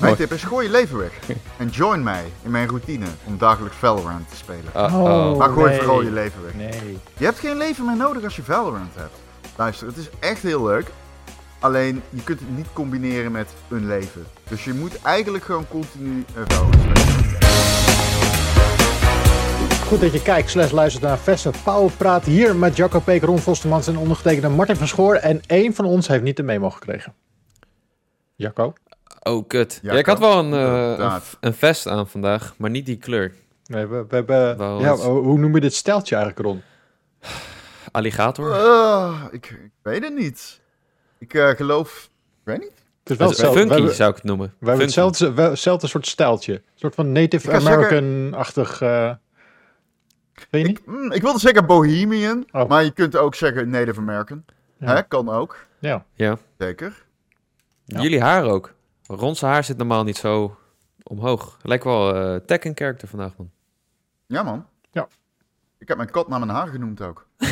Mijn tip is gooi je leven weg. En join mij in mijn routine om dagelijks Valorant te spelen. Uh-oh. maar gooi nee. vooral je leven weg. Nee. Je hebt geen leven meer nodig als je Valorant hebt. Luister, het is echt heel leuk. Alleen, je kunt het niet combineren met een leven. Dus je moet eigenlijk gewoon continu eh, Valorant spelen. Goed dat je kijkt, slash luistert naar Vesse Power Praat hier met Jacco Peek, Ron Vostermans en ondergetekende Martin van Schoor. En één van ons heeft niet de memo gekregen. Jacco? Oh, kut. Ja, Ja, ik had wel een, eh, een, vest aan vandaag, maar niet die kleur. Nee, we, we Ja, het- hoe noem je dit steltje eigenlijk, Ron? Alligator? Ah, ik, ik weet het niet. Ik eh, geloof... Ik weet niet. Het is wel is funky, hebben, zou ik het noemen. we hebben hetzelfde, wel- hetzelfde soort steltje. Een soort van Native American-achtig... eh weet je niet? Ik, mm, ik wilde zeggen Bohemian, Oh. maar je kunt ook zeggen Native American. Ja. Hè, kan ook. Ja. Ja. Zeker. Ja. Jullie haar ook. Ron's haar zit normaal niet zo omhoog. Lijkt wel eh Tekken character vandaag, man. Ja, man. Ja. Ik heb mijn kat naar mijn haar genoemd ook.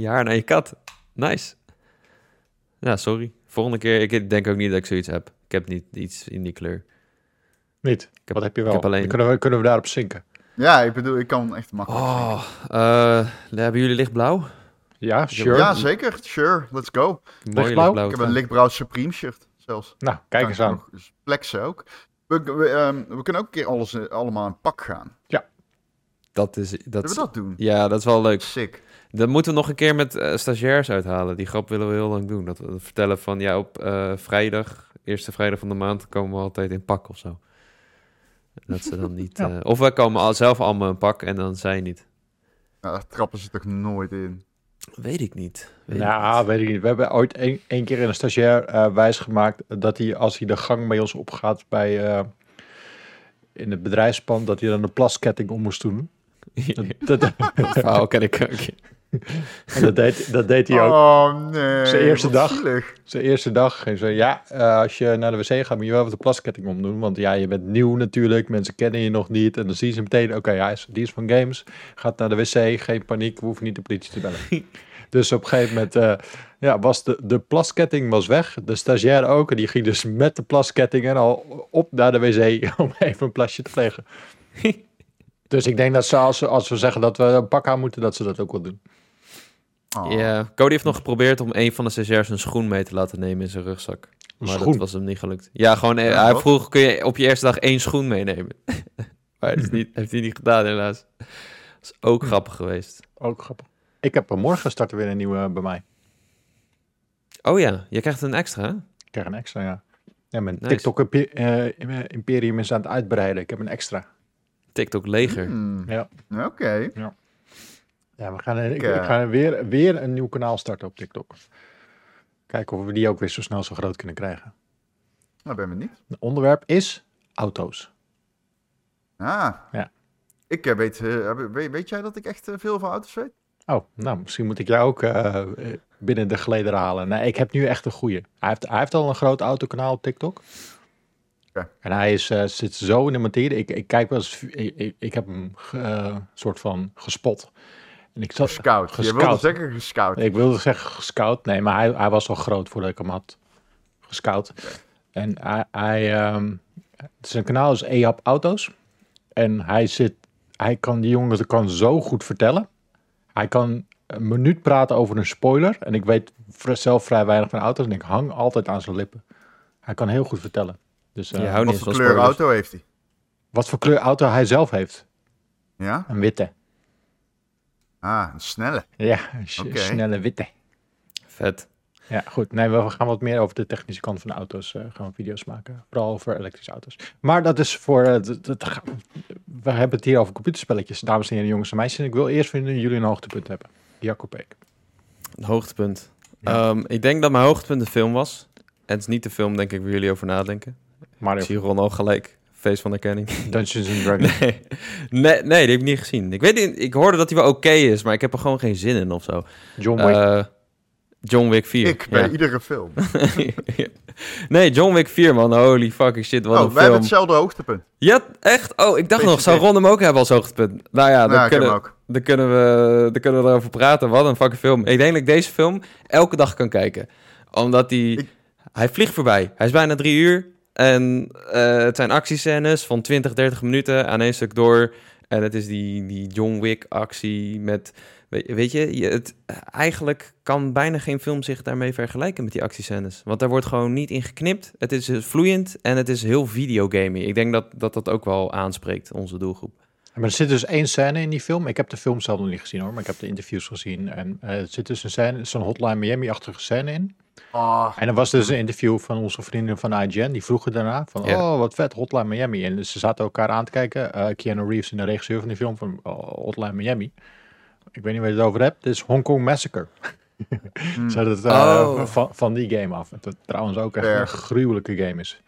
je haar naar je kat. Nice. Ja, sorry. Volgende keer, ik denk ook niet dat ik zoiets heb. Ik heb niet iets in die kleur. Niet? heb- Wat heb je ik wel? heb alleen- kunnen, we, kunnen we daarop zinken? Ja, ik bedoel, ik kan echt makkelijk. Oh, eh, hebben jullie lichtblauw? Ja, sure. Ja, zeker. Sure, let's go. Lichtblauw. Ik heb een lichtblauw Supreme shirt zelfs. Nou, kijk eens aan. eens Flexen ook. We, we, ehm, we kunnen ook een keer alles, eh, allemaal in pak gaan. Dat is, dat we dat doen? ja, dat is wel leuk. Sick. Dat moeten we nog een keer met eh, stagiairs uithalen. Die grap willen we heel lang doen. Dat we vertellen van, ja, op eh, vrijdag, eerste vrijdag van de maand, komen we altijd in pak of zo. Dat ze dan niet... Ja. eh, of wij komen al, zelf allemaal in pak en dan zij niet. Nou, daar trappen ze toch nooit in. Weet ik niet. Weet Nou, weet ik niet. We hebben ooit één keer in een stagiair eh wijsgemaakt dat hij, als hij de gang bij ons opgaat bij, eh, in het bedrijfspand, dat hij dan een plasketting om moest doen. Dat, dat, Dat verhaal ken ik ook. En dat, deed, dat deed hij ook. Oh nee. Zijn eerste wat dag. zielig. Zijn eerste dag ging zo, ja, eh, als je naar de wc gaat, moet je wel even de plasketting omdoen. Want ja, je bent nieuw natuurlijk, mensen kennen je nog niet. En dan zien ze meteen, oké, hij is, die is van games, gaat naar de wc, geen paniek, we hoeven niet de politie te bellen. dus op een gegeven moment, eh, ja, was de, de plasketting was weg. De stagiair ook, en die ging dus met de plasketting en al op naar de wc om even een plasje te plegen. dus ik denk dat ze, als, ze- als we zeggen dat we een pak aan moeten, dat ze dat ook wel doen. Oh. Ja, Cody heeft nog geprobeerd om een van de stagiairs een schoen mee te laten nemen in zijn rugzak. Maar schoen? dat was hem niet gelukt. Ja, gewoon, eh, Ja, hij vroeg, kun je op je eerste dag één schoen meenemen? maar dat is niet, heeft hij niet gedaan helaas. Dat is ook grappig geweest. Ook grappig. Ik heb morgen starten weer een nieuwe bij mij. Oh ja, je krijgt een extra, hè? Ik krijg een extra, ja. Ja, mijn Nice. TikTok-imperium is aan het uitbreiden. Ik heb een extra. TikTok leger. Hmm. Ja. Oké. Ja, we gaan, ik, Ik, eh, ik ga weer, weer een nieuw kanaal starten op TikTok. Kijken of we die ook weer zo snel zo groot kunnen krijgen. Nou, ben benieuwd. Het onderwerp is auto's. Ah. Ja. Ik eh, weet, eh, weet, weet jij dat ik echt veel van auto's weet? Oh, nou, misschien moet ik jou ook binnen de geleden halen. Nee, ik heb nu echt een goeie. Hij heeft, hij heeft al een groot autokanaal op TikTok. Oké. En hij is, zit zo in de materie. Ik, ik kijk wel eens, ik, ik, ik heb hem eh, soort van gespot. En ik zat, Gescout. Je wilde zeggen gescout. Ik wilde zeggen gescout. Nee, maar hij, hij was al groot voordat ik hem had gescout. En hij, hij ehm, zijn kanaal is EAP Auto's. En hij zit, hij kan, die jongen kan zo goed vertellen. Hij kan een minuut praten over een spoiler. En ik weet zelf vrij weinig van auto's. En ik hang altijd aan zijn lippen. Hij kan heel goed vertellen. Dus eh, Je houdt Wat niet voor kleur spoilers. auto heeft hij? wat voor kleur auto hij zelf heeft. Ja? Een witte. Ah, een snelle. Ja, een snelle witte. Vet. Ja, goed. Nee, we gaan wat meer over de technische kant van de auto's eh, gaan video's maken. Vooral over elektrische auto's. Maar dat is voor... eh, dat- we hebben het hier over computerspelletjes, dames en heren, jongens en meisjes. En ik wil eerst van jullie een hoogtepunt hebben. Jacob Peek. Een hoogtepunt. Ja. Ehm, ik denk dat mijn hoogtepunt een film was. En het is niet de film, denk ik, waar jullie over nadenken. Ik Mario zie Ron al gelijk. Feest van herkenning. Dungeons and Dragons. Nee. nee, nee, die heb ik niet gezien. Ik weet niet, ik hoorde dat hij wel oké is, maar ik heb er gewoon geen zin in of zo. John Wick. Eh, John Wick 4. Ik bij ja. iedere film. nee, John Wick 4, man. Holy fucking shit, wat oh, een wij hebben hetzelfde hoogtepunt. Ja, echt? Oh, ik dacht nog, zou Ron hem ook hebben als hoogtepunt? Nou ja, dan, hem kunnen, ook. dan, kunnen we, dan kunnen we erover praten. Wat een fucking film. Ik denk dat ik deze film elke dag kan kijken. Omdat die... Ik- Hij vliegt voorbij. Hij is bijna drie uur. En eh, het zijn actiescènes van 20, 30 minuten aan één stuk door. En het is die, die John Wick actie met... Weet, je, het, eigenlijk kan bijna geen film zich daarmee vergelijken met die actiescènes. Want daar wordt gewoon niet in geknipt. Het is dus vloeiend en het is heel videogamey. Ik denk dat, dat dat ook wel aanspreekt, onze doelgroep. Maar er zit dus één scène in die film. Ik heb de film zelf nog niet gezien hoor, maar ik heb de interviews gezien. En eh, er zit dus een scène, zo'n Hotline Miami-achtige scène in. Ah, En er was dus een interview van onze vrienden van IGN. Die vroegen daarna van, Ja. oh wat vet, Hotline Miami. En ze zaten elkaar aan te kijken. eh Keanu Reeves en de regisseur van die film van oh, Hotline Miami. Ik weet niet waar je het over hebt. Dit is Hong Kong Massacre. hmm. Ze hadden het eh, Oh. van, van die game af. Het trouwens ook echt een gruwelijke game is.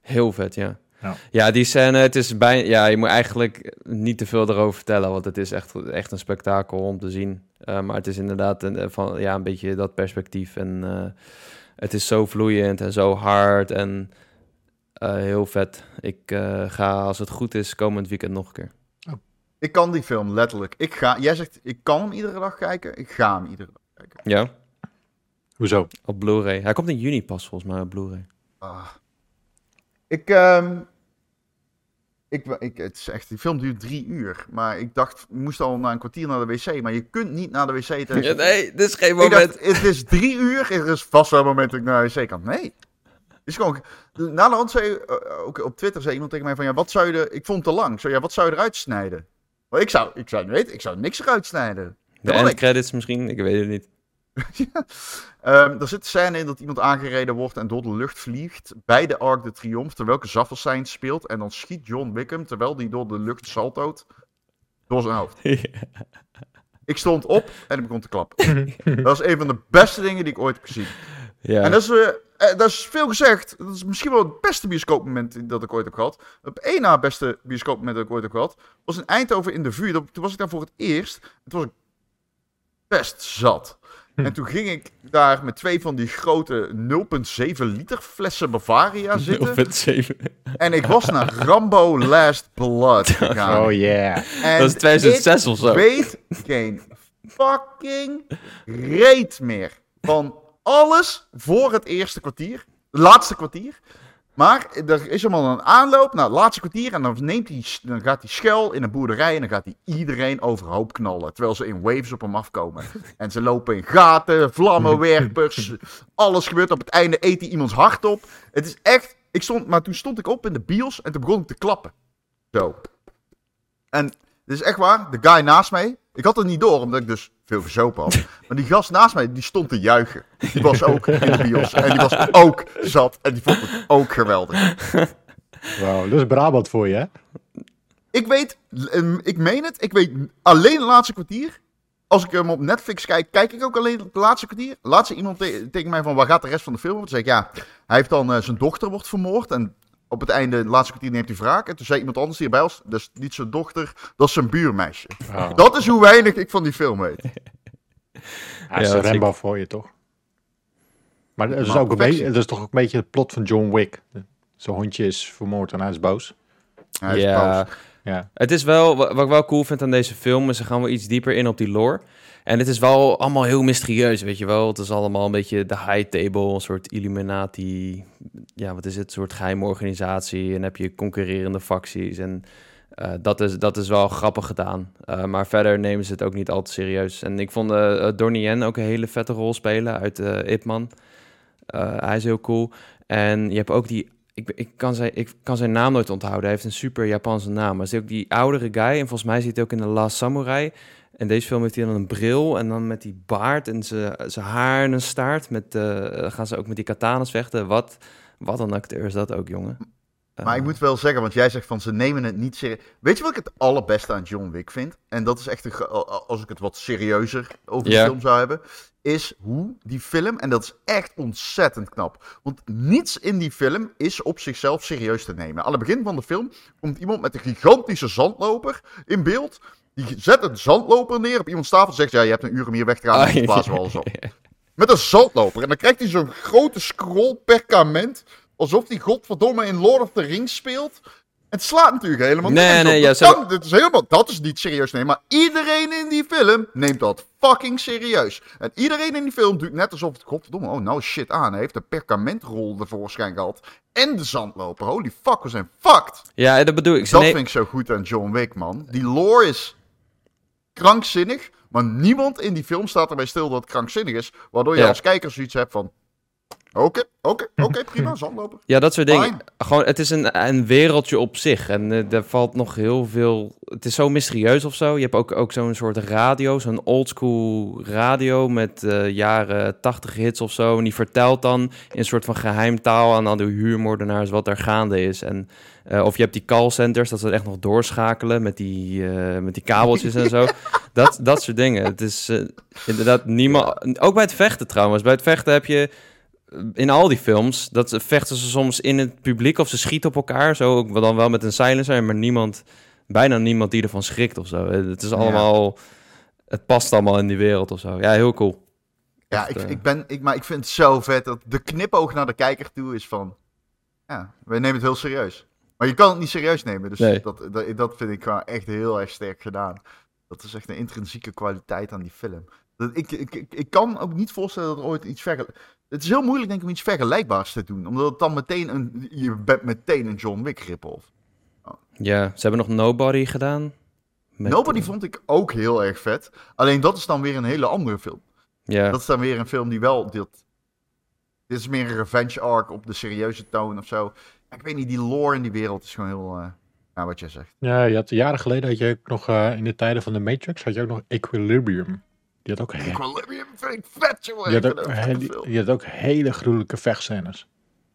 Heel vet, ja. Ja. Ja, die scène, het is bij, ja, je moet eigenlijk niet te veel erover vertellen, want het is echt, echt een spektakel om te zien. Eh, maar het is inderdaad een, eh, van, ja, een beetje dat perspectief. En eh, het is zo vloeiend en zo hard en eh, heel vet. Ik eh, ga, als het goed is, komend weekend nog een keer. Ik kan die film letterlijk. Ik ga, jij zegt, ik kan hem iedere dag kijken. Ik ga hem iedere dag kijken. Ja, Hoezo? op Blu-ray. Hij komt in juni pas, volgens mij, op Blu-ray. Ah. Ik, ehm, ik, ik, het is echt, die film duurt drie uur. Maar ik dacht, ik moest al na een kwartier naar de wc. Maar je kunt niet naar de wc. tijdens- Ja, nee, dit is geen moment. dacht, het is drie uur. Er is vast wel een moment dat ik naar de wc kan. Nee. Is gewoon, na de hand zei, eh, ook op Twitter zei iemand tegen mij van, ja, wat zou je, er- ik vond het te lang. Zei, ja, wat zou je eruit snijden? Maar ik zou, ik zou weten, ik zou niks eruit snijden. De endcredits misschien, ik weet het niet. Ehm, er zit een scène in dat iemand aangereden wordt en door de lucht vliegt bij de Arc de Triomphe, terwijl Kazaffelstein speelt. En dan schiet John Wickham, terwijl die door de lucht saltoot, door zijn hoofd. Ik stond op en ik begon te klappen. dat was een van de beste dingen die ik ooit heb gezien. ja. En dat is, eh, eh, dat is veel gezegd. Dat is misschien wel het beste bioscoopmoment dat ik ooit heb gehad. Het één na beste bioscoopmoment dat ik ooit heb gehad, was in Eindhoven in de vuur. Toen was ik daar voor het eerst. Toen was best zat. En toen ging ik daar met twee van die grote 0,7 liter flessen Bavaria zitten. 0,7. En ik was naar Rambo Last Blood gegaan. Oh yeah. En Dat is 2006 of ik zo. weet geen fucking reet meer van alles voor het eerste kwartier. Laatste kwartier. Maar er is allemaal een aanloop naar het laatste kwartier. En dan, neemt hij, dan gaat hij schel in een boerderij. En dan gaat hij iedereen overhoop knallen. Terwijl ze in waves op hem afkomen. En ze lopen in gaten, vlammenwerpers. alles gebeurt. Op het einde eet hij iemands hart op. Het is echt. Ik stond, maar toen stond ik op in de bios. En toen begon ik te klappen. Zo. En dit is echt waar. De guy naast mij. Ik had het niet door, omdat ik dus veel verzopen had. Maar die gast naast mij, die stond te juichen. Die was ook in de bios. En die was ook zat. En die vond het ook geweldig. Dat is Brabant voor je, hè? Ik weet, ehm, ik meen het, ik weet alleen het laatste kwartier. Als ik hem op Netflix kijk, kijk ik ook alleen het laatste kwartier. Laatst zei iemand te- tegen mij van, waar gaat de rest van de film? Toen zei ik, ja, hij heeft dan, eh, zijn dochter wordt vermoord. En op het einde, het laatste kwartier, neemt hij wraak. En toen zei iemand anders hierbij was, dat is niet zijn dochter, dat is zijn buurmeisje. Oh. Dat is hoe weinig ik van die film weet. Hij is Ja, een dat Rambo voor je, toch? Maar dat is, Maar ook een beetje, dat is toch ook een beetje het plot van John Wick. Zijn hondje is vermoord en hij is boos. Hij is ja, boos. Ja. Het is wel, wa- wat ik wel cool vind aan deze film, is ze gaan wel iets dieper in op die lore. En het is wel allemaal heel mysterieus, weet je wel. Het is allemaal een beetje de high table, een soort Illuminati, ja, wat is het, een soort geheime organisatie. En heb je concurrerende facties en eh, dat, is, dat is wel grappig gedaan. Eh, maar verder nemen ze het ook niet al te serieus. En ik vond Donnie Yen ook een hele vette rol spelen uit Ip Man. Eh, hij is heel cool. En je hebt ook die ik, ik, kan zijn, ik kan zijn naam nooit onthouden. Hij heeft een super Japanse naam. Maar is ook die oudere guy. En volgens mij zit hij ook in de Last Samurai. En deze film heeft hij dan een bril. En dan met die baard en zijn haar en een staart. Met, eh, gaan ze ook met die katanas vechten. Wat, wat een acteur is dat ook, jongen. Maar ik Eh, moet wel zeggen, want jij zegt van ze nemen het niet serieus. Weet je wat ik het allerbeste aan John Wick vind? En dat is echt, een, als ik het wat serieuzer over de film zou hebben. Is hoe die film, en dat is echt ontzettend knap. Want niets in die film is op zichzelf serieus te nemen. Aan het begin van de film komt iemand met een gigantische zandloper in beeld. Die zet een zandloper neer op iemands tafel en zegt: Ja, je hebt een uur om hier weg te gaan. dan blazen we alles op. Met een zandloper. En dan krijgt hij zo'n grote scroll perkament. Alsof hij godverdomme in Lord of the Rings speelt. Het slaat natuurlijk helemaal Nee, nergens nee, op. ja, kan- is helemaal, dat is niet serieus nemen. Maar iedereen in die film neemt dat fucking serieus. En iedereen in die film doet net alsof het, godverdomme, oh nou shit aan. Hij heeft een perkamentrol tevoorschijn gehad. En de zandloper. Holy fuck, we zijn fucked. Ja, dat bedoel ik. Dat vind ik zo goed aan John Wick, man. Die lore is krankzinnig. Maar niemand in die film staat erbij stil dat het krankzinnig is. Waardoor je Ja. als kijker zoiets hebt van... Oké, oké, oké, prima, zandloper. Ja, dat soort dingen. Fine. Gewoon, het is een, een wereldje op zich. En eh er valt nog heel veel. Het is zo mysterieus of zo. Je hebt ook, ook zo'n soort radio, zo'n oldschool radio met eh, jaren 80 hits of zo. En die vertelt dan in een soort van geheimtaal aan al die huurmoordenaars wat er gaande is. En, eh, of je hebt die callcenters, dat ze echt nog doorschakelen met die, eh, met die kabeltjes en zo. Dat, dat soort dingen. Het is inderdaad niemand. Ook bij het vechten trouwens. Bij het vechten heb je in al die films, dat vechten ze soms in het publiek of ze schieten op elkaar. Zo ook dan wel met een silencer, maar niemand, bijna niemand die ervan schrikt of zo. Het is allemaal, het past allemaal in die wereld of zo. Ja, heel cool. Ja, Echt, ik, eh. ik, ben, ik, maar ik vind het zo vet dat de knipoog naar de kijker toe is van... Ja, wij nemen het heel serieus. Maar je kan het niet serieus nemen, dus Nee. dat, dat, dat vind ik gewoon echt heel erg sterk gedaan. Dat is echt een intrinsieke kwaliteit aan die film. Dat, ik, ik, ik, ik kan ook niet voorstellen dat er ooit iets vergel... Het is heel moeilijk denk ik om iets vergelijkbaars te doen, omdat het dan meteen een... Je bent meteen een John Wick rip-off. Ja, ze hebben nog Nobody gedaan. Met, Nobody eh, vond ik ook heel erg vet. Alleen dat is dan weer een hele andere film. Ja, Dat is dan weer een film die wel. Dit, dit is meer een revenge arc op de serieuze toon of zo. Ik weet niet, die lore in die wereld is gewoon heel. eh nou, wat jij zegt. Ja, je had, jaren geleden had je ook nog, eh, in de tijden van de Matrix, had je ook nog Equilibrium. Die had ook, he- Equilibrium vind ik vet, jongen. die had Ik ook, he- die, die had hele gruwelijke vechtscènes.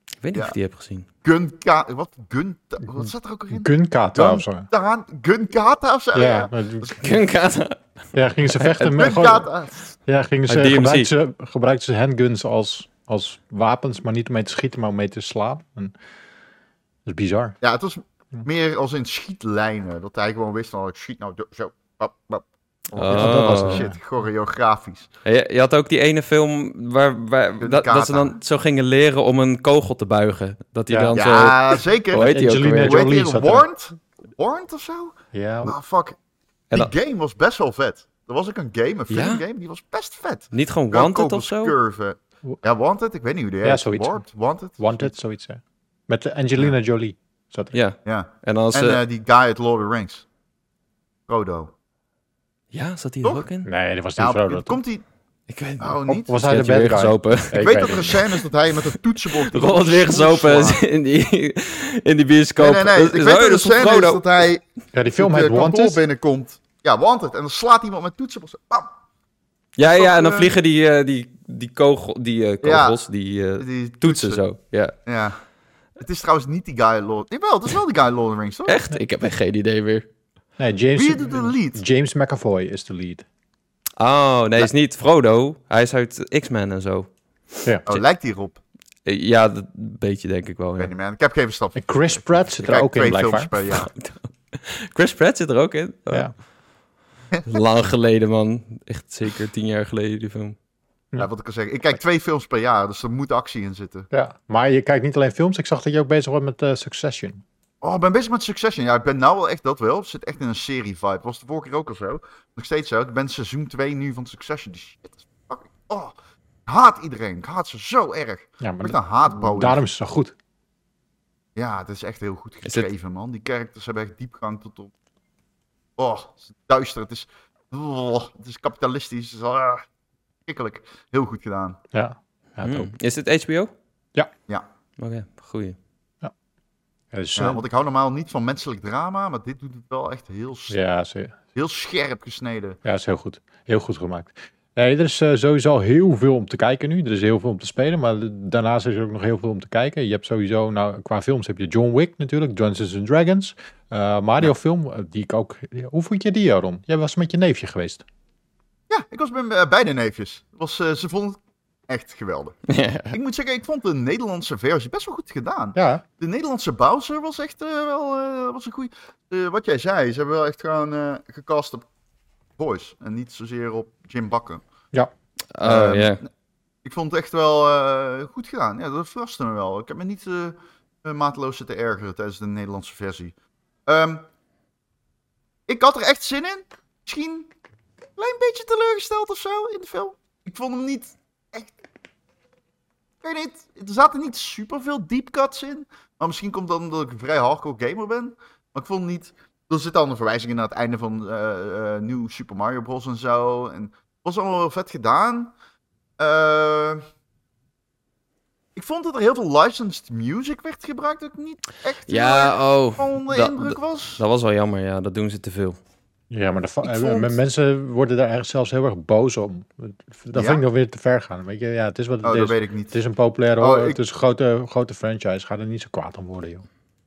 ik weet niet ja. of ik die heb gezien. Gunka. Wat? Gun. Wat zat er ook in? Gunkata of zo. Gun. Gunkata of zo? Ja, Gunkata. ja, gingen ze vechten met... gewoon- Gunkata. Ja, gingen ze, gebruikten ze, gebruikten ze handguns als, als wapens, maar niet om mee te schieten, maar om mee te slaan. En, dat is bizar. Ja, het was meer als in schietlijnen. Dat hij gewoon wist van, ik schiet nou zo. Bap, bap. Oh, Oh. Dat was shit, choreografisch. Ja, Je, je had ook die ene film waar, waar dat, dat ze dan zo gingen leren om een kogel te buigen. Dat die Ja. dan zo... Ja, zeker. Hoe heet Angelina Jolie. Warrant? Warrant of zo? Ja, Ah, fuck. En Die game was best wel vet. Er was ook een game, een Ja? filmgame, die was best vet. Niet gewoon Ja, Wanted of zo? Curve. Ja, Wanted, ik weet niet hoe die Ja, heet. zoiets. Warped, Wanted. Wanted, zoiets. Hè. Met de Angelina Jolie. Zat er. Ja, Ja. en als... En eh, eh, die guy uit Lord of the Rings. Frodo. Ja, zat die er ook in? Nee, dat was niet Ja, Frodo. toch? komt hij... Ik weet Oh, Of niet? was hij de bad weer gezopen. Ik weet dat er een scène is dat hij met een toetsenbord... had weer gezopen in die, in die bioscoop. Nee, nee, nee. Dat Ik is- weet dat er een scène is dat hij Ja, die film het heet eh, Wanted. binnenkomt. Ja, Wanted. En dan slaat iemand met toetsenbord. zo, Bam! Ja, ja, en dan eh, vliegen die, eh, die, die, kogel, die eh, kogels, die eh, Die toetsen zo. Ja. Ja. Het is trouwens niet die guy Lord... Jawel, het is wel die guy Lord of the Rings, toch? Echt? Ik heb echt geen idee meer. Nee, James, Wie doet de lead? James McAvoy is de lead. Oh, nee, is niet Frodo. Hij is uit X-Men en zo. Ja. Oh, lijkt hierop? Eh, Ja, dat beetje denk ik wel, Ik ja. weet niet, man. Ik heb geen verstand. En Chris Pratt zit Ik er ook in, twee films blijkbaar. per jaar. Chris Pratt zit er ook in. Oh, Ja. Lang geleden, man. Echt zeker tien jaar geleden, die film. Ja, wat ik al zeg. Ik kijk twee films per jaar, dus er moet actie in zitten. ja. Maar je kijkt niet alleen films. Ik zag dat je ook bezig wordt met eh, Succession. Oh, ik ben bezig met Succession. Ja, ik ben nou wel echt dat wel. Het zit echt in een serie-vibe. Was de vorige keer ook al zo. Nog steeds zo. Ik ben seizoen 2 nu van Succession. Die shit is fucking... Oh, ik haat iedereen. Ik haat ze zo erg. Ja, Ik maar ben een haatbouw. daarom is het zo goed. Ja, het is echt heel goed het- geschreven, man. Die characters hebben echt diepgang tot op... Oh, het is duister. Het is... Oh, het is kapitalistisch. Het is ah, schrikkelijk. Heel goed gedaan. Ja. Ja, het ook. Is dit HBO? Ja. Ja. Oké, goeie. Ja, dus, Ja, eh, want ik hou normaal niet van menselijk drama, maar dit doet het wel echt heel, ja, ze- heel scherp gesneden. ja, is heel goed. Heel goed gemaakt. Nee, er is eh, sowieso heel veel om te kijken nu. Er is heel veel om te spelen, maar daarnaast is er ook nog heel veel om te kijken. Je hebt sowieso, nou, qua films heb je John Wick natuurlijk, Dungeons and Dragons. Eh, Mario film, die ik ook... Hoe vond je die, Ron? Jij was met je neefje geweest. Ja, ik was met beide neefjes. Was, ze vonden het echt geweldig. Ik moet zeggen, ik vond de Nederlandse versie best wel goed gedaan. Ja, De Nederlandse Bowser was echt eh, wel eh, was een goeie. Eh, wat jij zei, ze hebben wel echt gewoon eh, gecast op boys. En niet zozeer op Jim Bakken. Oh, Ehm, ja. Ik vond het echt wel eh, goed gedaan. Ja, dat verraste me wel. Ik heb me niet... mateloos zitten ergeren tijdens de Nederlandse versie. Ehm, ik had er echt zin in. Misschien een klein beetje teleurgesteld of zo in de film. Ik vond hem niet echt... Ik weet niet, er zaten niet super veel deep cuts in. Maar misschien komt dat omdat ik een vrij hardcore gamer ben. Maar ik vond niet... Er zitten dan verwijzingen naar het einde van eh, eh, nieuw Super Mario Bros. en zo. En het was allemaal wel vet gedaan. Eh, ik vond dat er heel veel licensed music werd gebruikt. Dat ik niet echt Ja, oh. van de indruk was. Dat was wel jammer, ja. Dat doen ze te veel. Ja, maar de eh, vond- mensen worden daar echt zelfs heel erg boos om. Dat Ja? vind ik nog weer te ver gaan. Weet je, ja, het is wat het Oh, dat weet ik niet. Het is een populaire, Oh, ik- het is een grote, grote franchise. Ga er niet zo kwaad om worden, joh.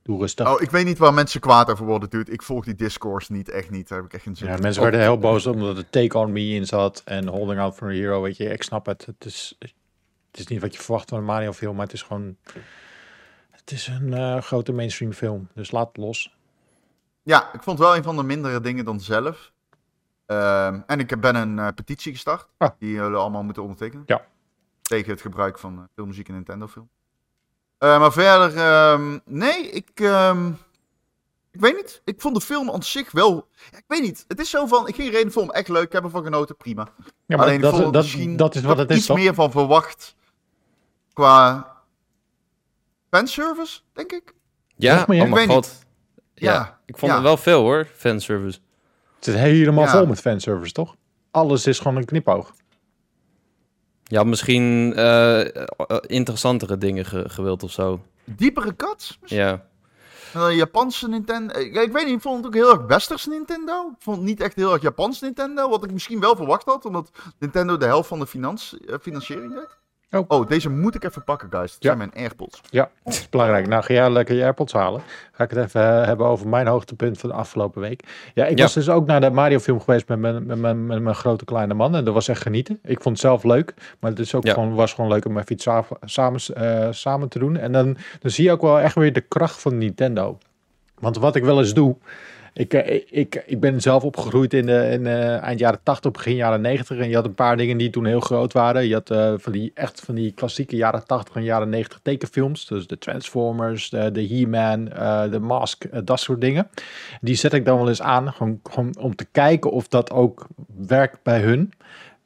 Doe rustig. Oh, ik weet niet waar mensen kwaad over worden, dude. Ik volg die discourse niet, echt niet. Daar heb ik echt geen zin ja, in. mensen Oh, werden heel boos omdat er Take On Me in zat en Holding Out for a Hero. Weet je, ik snap het. Het is, het is niet wat je verwacht van een Mario film, maar het is gewoon... Het is een eh, grote mainstream film, dus laat het los. Ja, ik vond wel een van de mindere dingen dan zelf. Ehm, en ik ben een eh, petitie gestart. Ah. Die jullie allemaal moeten ondertekenen. Ja. Tegen het gebruik van eh, filmmuziek in Nintendo-film. Eh, maar verder, ehm, nee, ik, ehm, ik weet niet. Ik vond de film aan zich wel. Ja, ik weet niet. Het is zo van. Ik ging reden film echt leuk. Ik heb ervan genoten. Prima. Ja, maar Alleen ik dat, vond dat, misschien dat is wat het is, iets toch? meer van verwacht. Qua fanservice, denk ik. Ja, Zeg maar, ja. oh Ik weet god. Ja, Ja, ik vond ja. het wel veel hoor, fanservice. Het zit helemaal Ja. vol met fanservice, toch? Alles is gewoon een knipoog. Ja, misschien eh, eh, interessantere dingen ge- gewild of zo. Diepere cuts. misschien. Ja. Een Japanse Nintendo. Ik, ik weet niet, ik vond het ook heel erg westers Nintendo. Ik vond het niet echt heel erg Japans Nintendo. Wat ik misschien wel verwacht had, omdat Nintendo de helft van de finans, eh, financiering deed. Oh. Oh, deze moet ik even pakken, guys. Dat Ja. zijn mijn AirPods. Ja, dat is belangrijk. Nou, ga jij lekker je AirPods halen. Ga ik het even eh, hebben over mijn hoogtepunt van de afgelopen week. Ja, ik Ja. was dus ook naar de Mario film geweest met mijn, met, mijn, met mijn grote kleine man. En dat was echt genieten. Ik vond het zelf leuk. Maar het is ook Ja. gewoon, was gewoon leuk om even iets sa- samen, eh, samen te doen. En dan, dan zie je ook wel echt weer de kracht van Nintendo. Want wat ik wel eens doe... Ik, eh, ik, ik ben zelf opgegroeid in, de, in eh, eind jaren 80, begin jaren 90. En je had een paar dingen die toen heel groot waren. Je had eh, van die, echt van die klassieke jaren 80 en jaren 90 tekenfilms. Dus de Transformers, de, de He-Man, de Mask, dat soort dingen. Die zet ik dan wel eens aan, gewoon, gewoon om te kijken of dat ook werkt bij hun.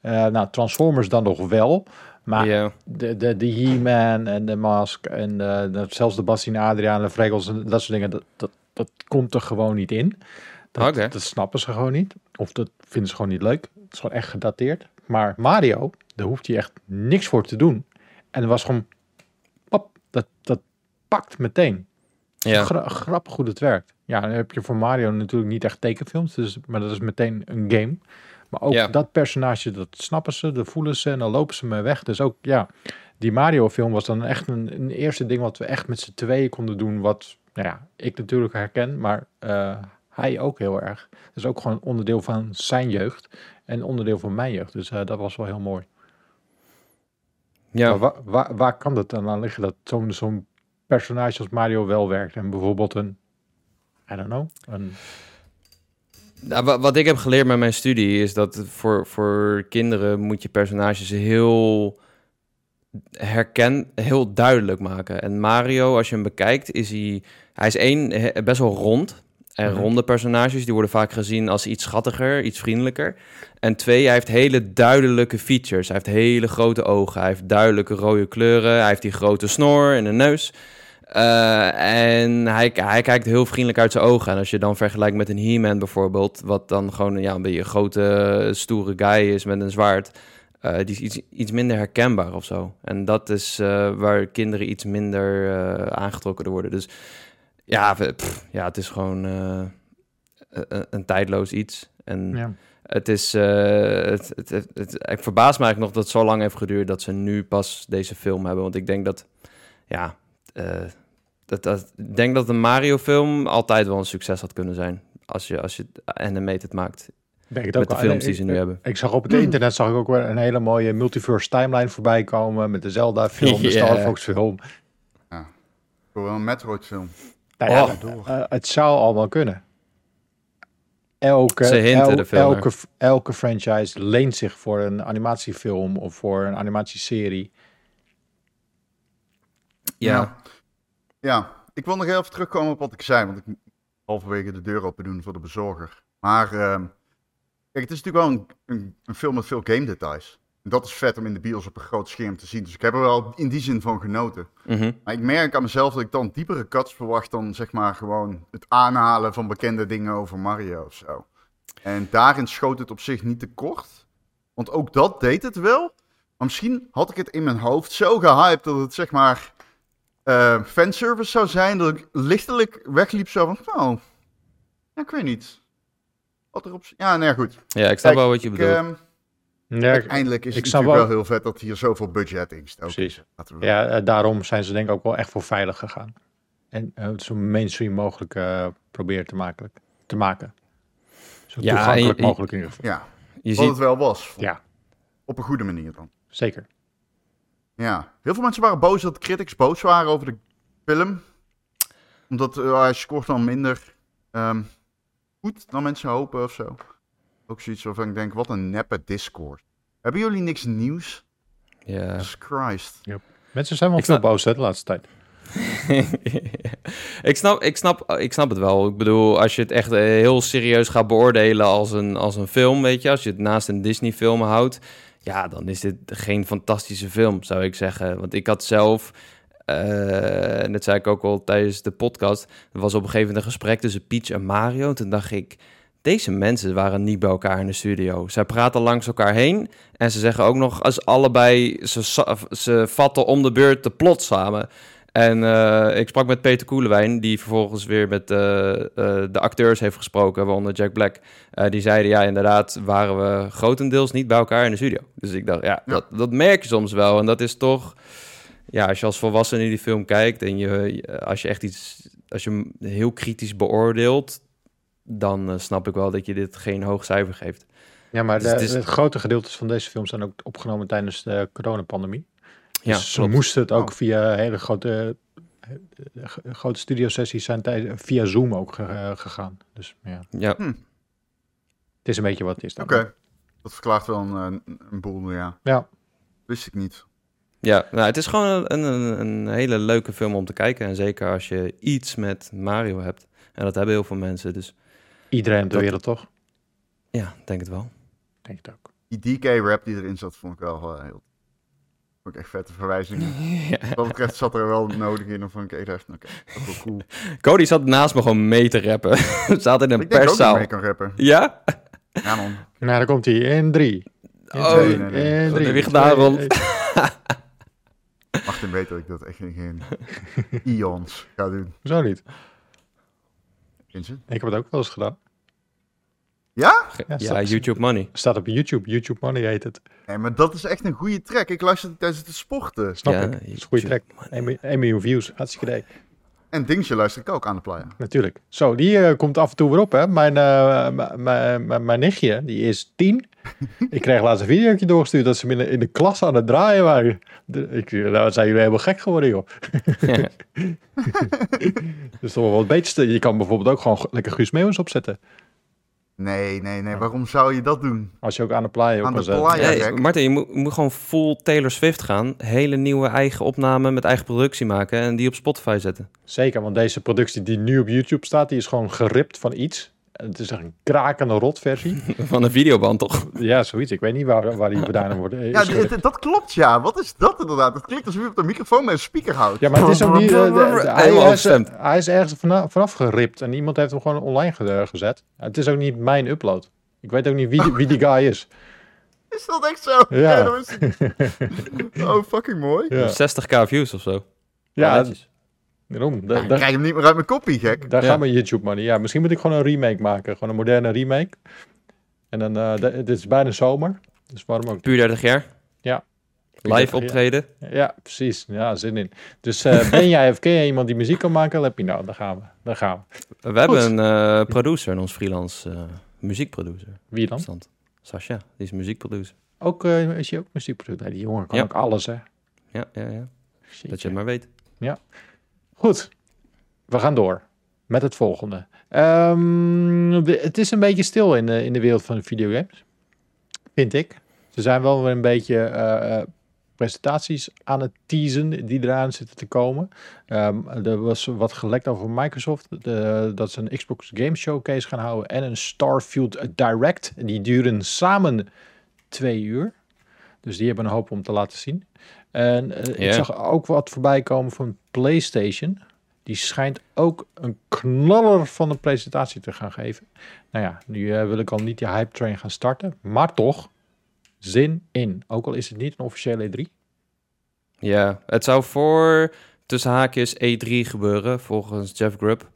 Nou, Transformers dan nog wel. Maar de, de, de He-Man en de Mask en de, de- zelfs de Bassie en Adriaan, de Vregels en dat soort dingen, dat, dat, dat komt er gewoon niet in. Dat, dat snappen ze gewoon niet. Of dat vinden ze gewoon niet leuk. Het is gewoon echt gedateerd. Maar Mario, daar hoeft je echt niks voor te doen. En het was gewoon, pap, dat, dat pakt meteen. ja. Gra- grappig hoe het werkt. Ja, dan heb je voor Mario natuurlijk niet echt tekenfilms, dus, maar dat is meteen een game. Maar ook Ja. dat personage, dat snappen ze, dat voelen ze en dan lopen ze mee weg. Dus ook, ja, die Mario-film was dan echt een, een eerste ding wat we echt met z'n tweeën konden doen. Wat, nou ja, ik natuurlijk herken, maar eh, hij ook heel erg. Dus ook gewoon onderdeel van zijn jeugd en onderdeel van mijn jeugd. Dus eh, dat was wel heel mooi. ja. Waar, waar, waar kan dat dan aan liggen dat zo'n zo'n personage als Mario wel werkt en bijvoorbeeld een, I don't know, een... Nou, wa- wat ik heb geleerd met mijn studie is dat voor, voor kinderen moet je personages heel herken, heel duidelijk maken. En Mario, als je hem bekijkt, is hij, hij is één, best wel rond. En Mhm. ronde personages, die worden vaak gezien als iets schattiger, iets vriendelijker. En twee, hij heeft hele duidelijke features. Hij heeft hele grote ogen, hij heeft duidelijke rode kleuren, hij heeft die grote snor en een neus. Eh, en hij, hij kijkt heel vriendelijk uit zijn ogen. En als je dan vergelijkt met een He-Man bijvoorbeeld, wat dan gewoon ja, een beetje een grote, stoere guy is met een zwaard, eh, die is iets, iets minder herkenbaar of zo. En dat is eh, waar kinderen iets minder aangetrokken door worden. Dus ja, pff, ja het is gewoon eh, een, een tijdloos iets. En Ja. het is, eh, het, het, het, het- ik verbaas me eigenlijk nog dat het zo lang heeft geduurd dat ze nu pas deze film hebben. Want ik denk dat, ja, eh, dat, dat, ik denk dat een Mario-film altijd wel een succes had kunnen zijn. Als je, als je het animated maakt. Denk het Met de wel. films die ze ik- nu hebben. Ik zag op het internet zag ik ook weer een hele mooie multiverse timeline voorbij komen met de Zelda film, de Ja. Star Fox film. Voor een Metroid-film. Nou ja, Oh. eh, het zou allemaal kunnen. Elke, el- elke, elke franchise leent zich voor een animatiefilm of voor een animatieserie. Ja, Ja. Ja, ik wil nog heel even terugkomen op wat ik zei, want ik moet halverwege de deur open doen voor de bezorger. Maar ehm, kijk, het is natuurlijk wel een, een, een film met veel game details. Dat is vet om in de bios op een groot scherm te zien. Dus ik heb er wel in die zin van genoten. Mhm. Maar ik merk aan mezelf dat ik dan diepere cuts verwacht dan zeg maar gewoon het aanhalen van bekende dingen over Mario of zo. En daarin schoot het op zich niet te kort. Want ook dat deed het wel. Maar misschien had ik het in mijn hoofd zo gehyped dat het zeg maar eh, fanservice zou zijn. Dat ik lichtelijk wegliep zo van, oh, ja, ik weet niet. Wat erop... Ja, nee, goed. Ja, ik snap Kijk, wel wat je Ik, bedoelt. Ja, uiteindelijk is ik het snap natuurlijk wel wel- heel vet dat hier zoveel budget in stoken. Precies. We ja, eh, daarom zijn ze denk ik ook wel echt voor veilig gegaan. En eh, het zo mainstream mogelijk eh, proberen te maken. Te maken. Zo Ja, toegankelijk je- mogelijk in ieder geval. Ja, je wat ziet, het wel was. Ja, Op een goede manier dan. zeker. Ja, heel veel mensen waren boos dat critics boos waren over de film. Omdat eh, hij scoort dan minder ehm, goed dan mensen hopen of zo. Ook zoiets waarvan ik denk, wat een neppe Discord. Hebben jullie niks nieuws? ja. Jesus Christ. Mensen zijn wel Ik veel snap- boos hè, de laatste tijd. ik, snap, ik, snap, ik snap het wel. Ik bedoel, als je het echt eh, heel serieus gaat beoordelen als een, als een film, weet je, als je het naast een Disney-film houdt, ja, dan is dit geen fantastische film, zou ik zeggen. Want ik had zelf, eh, en dat zei ik ook al tijdens de podcast, er was op een gegeven moment een gesprek tussen Peach en Mario. Toen dacht ik, deze mensen waren niet bij elkaar in de studio. Zij praten langs elkaar heen en ze zeggen ook nog als allebei, ze, ze vatten om de beurt de plot samen. En eh, ik sprak met Peter Koelewijn, die vervolgens weer met eh, eh, de acteurs heeft gesproken, waaronder Jack Black. Die zeiden, ja, inderdaad, waren we grotendeels niet bij elkaar in de studio. Dus ik dacht, ja, Ja. Dat, dat merk je soms wel. En dat is toch, ja, als je als volwassene die film kijkt en je, je- als je echt iets, als je hem heel kritisch beoordeelt, dan eh, snap ik wel dat je dit geen hoog cijfer geeft. Ja, maar Dus de, het is- het grote gedeeltes van deze film zijn ook opgenomen tijdens de coronapandemie. Ja, dus ze moesten het ook Oh. via hele grote, eh, grote studiosessies zijn tijd, via Zoom ook ge- gegaan. Dus ja, Ja, het is een beetje wat het is. dan. Oké, dat verklaart wel een, een, een boel, ja. Ja, Wist ik niet. Ja, nou, het is gewoon een, een, een hele leuke film om te kijken. En zeker als je iets met Mario hebt. En dat hebben heel veel mensen, dus iedereen op de Dat- wereld toch? ja, denk het wel. Denk het ook. Die DK-rap die erin zat, vond ik wel eh, heel... Vond ik echt vette verwijzingen. Ja. Wat dat betreft zat er wel nodig in. Of van, oké, dat is oké, wel cool. Cody zat naast me gewoon mee te rappen. Ze zat in een ik denk ook dat ik perszaal. mee kan rappen. Ja? Ja man. Nou, daar komt hij in drie. In Oh, twee, nee, nee. in drie, heb gedaan. Martin weet dat ik dat echt in geen ions ga doen. Zo niet. Ik heb het ook wel eens gedaan. Ja? Ja, Ja, staat- YouTube Money. Staat op YouTube. YouTube Money heet het. Nee, maar dat is echt een goede track. Ik luisterde tijdens het sporten. Snap Ja, ik. Dat is een goede track. 1 miljoen- 1 miljoen views. Hartstikke idee. En Dingetje luister ik ook aan de playa. Natuurlijk. Zo, die eh, komt af en toe weer op, hè. Mijn, eh, m- mijn nichtje, die is tien. ik kreeg laatst een videootje doorgestuurd dat ze in de, in de klas aan het draaien waren. De- ik, nou, zijn jullie helemaal gek geworden, joh. dus toch wel wat beter. Je kan bijvoorbeeld ook gewoon lekker Guus Meeuwens opzetten. Nee, nee, nee. Waarom zou je dat doen? Als je ook aan de playa Aan kan de zetten. playa? Hey. Martin, je moet, moet gewoon full Taylor Swift gaan. Hele nieuwe eigen opname met eigen productie maken en die op Spotify zetten. Zeker, want deze productie die nu op YouTube staat, die is gewoon geript van iets. Het is een krakende rotversie. Van een videoband toch? ja, zoiets. Ik weet niet waar, waar die vandaan wordt. is Ja, dat klopt ja. Wat is dat inderdaad? Het klinkt alsof je op de microfoon met een speaker houdt. Ja, maar het is ook niet... eh, de- de- hij, is, hij is ergens vanaf, vanaf geript en iemand heeft hem gewoon online ge- gezet. Het is ook niet mijn upload. Ik weet ook niet wie, die- wie die guy is. Is dat echt zo? Ja. niet. Oh, fucking mooi. Ja, 60k views of zo. ja netjes. Daarom. Da- Ik daar krijg hem niet meer uit mijn kopie, gek. daar Ja. gaan we YouTube money. Ja, misschien moet ik gewoon een remake maken. Gewoon een moderne remake. En dan, eh, de- het is bijna zomer. Dus waarom ook? Puur 30 jaar. Ja. Live 30 jaar. optreden. Ja, precies. Ja, zin in. Dus eh, ben jij of ken jij iemand die muziek kan maken? Let me know. Dan gaan we. Dan gaan we. We hebben een eh, producer in ons freelance eh, muziekproducer. Wie dan? Stand. Sascha, die is muziekproducer. Ook, eh, is je ook muziekproducer? Nee, die jongen kan Ja. ook alles, hè? Ja, ja, ja. Shit, Dat je het maar weet. Goed, we gaan door met het volgende. Ehm, het is een beetje stil in de, in de wereld van de videogames, vind ik. Ze zijn wel weer een beetje eh, eh, presentaties aan het teasen die eraan zitten te komen. Ehm, er was wat gelekt over Microsoft, de- dat ze een Xbox Game Showcase gaan houden en een Starfield Direct. Die duren samen twee uur. Dus die hebben een hoop om te laten zien. En eh, ik zag ook wat voorbij komen van PlayStation. Die schijnt ook een knaller van een presentatie te gaan geven. Nou ja, nu eh, wil ik al niet die hype train gaan starten. Maar toch, zin in. Ook al is het niet een officiële E3. Ja, het zou voor tussen haakjes E3 gebeuren, volgens Jeff Grubb.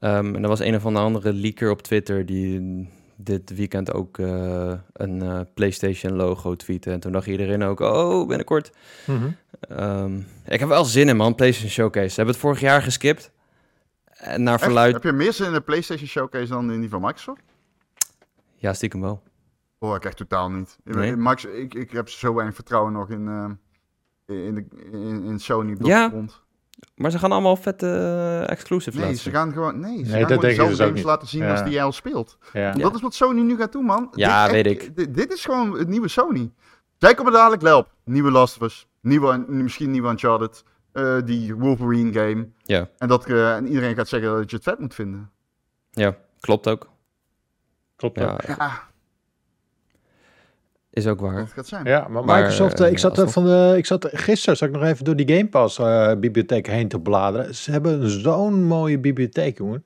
Ehm, en er was een of andere leaker op Twitter die dit weekend ook eh, een eh, PlayStation logo tweette. En toen dacht iedereen ook, oh, binnenkort. Ehm, ik heb wel zin in, man, PlayStation Showcase. Ze hebben het vorig jaar geskipt. En naar Echt? verluid, Heb je meer zin in de PlayStation Showcase dan in die van Microsoft? ja, stiekem wel. Hoor ik echt totaal niet. Ik- Nee? Max, ik, ik heb zo weinig vertrouwen nog in, eh, in, de, in, in Sony Ja. Maar ze gaan allemaal vette eh, exclusive Nee, laten ze zien. gaan gewoon, nee, ze Nee, gaan dat gewoon dezelfde dus ook games niet. laten zien Ja. als die jij al speelt. Ja. Ja. Dat is wat Sony nu gaat doen, man. Ja, Dit- weet echt- ik. Dit, dit is gewoon het nieuwe Sony. Zij komen dadelijk wel op. Nieuwe Last of Us. Nieuwe, misschien nieuwe Uncharted. eh, die Wolverine game. Ja. En, dat, eh, en iedereen gaat zeggen dat je het vet moet vinden. Ja, klopt ook. Klopt. Ja, Ja, is ook waar. dat gaat zijn. Ja, maar, Maar, Microsoft, eh, eh, ik zat er alsnog. van de, ik zat gisteren zat ik nog even door die Game Pass eh, bibliotheek heen te bladeren. Ze hebben zo'n mooie bibliotheek, jongen.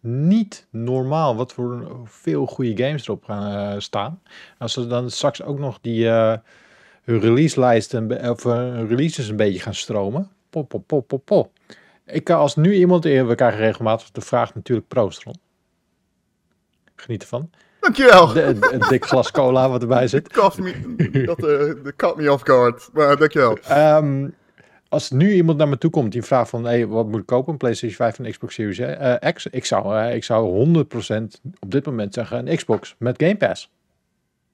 Niet normaal wat voor veel goede games erop gaan eh, staan. Als ze dan straks ook nog die eh hun release-lijst en be- of eh, releases een beetje gaan stromen. Pop, pop, pop, pop, pop. Ik kan als nu iemand, eh, we krijgen regelmatig de vraag natuurlijk proost. Geniet ervan. Dankjewel. Een dik glas cola wat erbij zit. Dat, eh, dat caught me off guard. Maar dankjewel. Ehm, als nu iemand naar me toe komt die vraagt van, hey, wat moet ik kopen? Een PlayStation 5 en een Xbox Series eh, X? Ik zou, eh, ik zou 100% op dit moment zeggen een Xbox met Game Pass.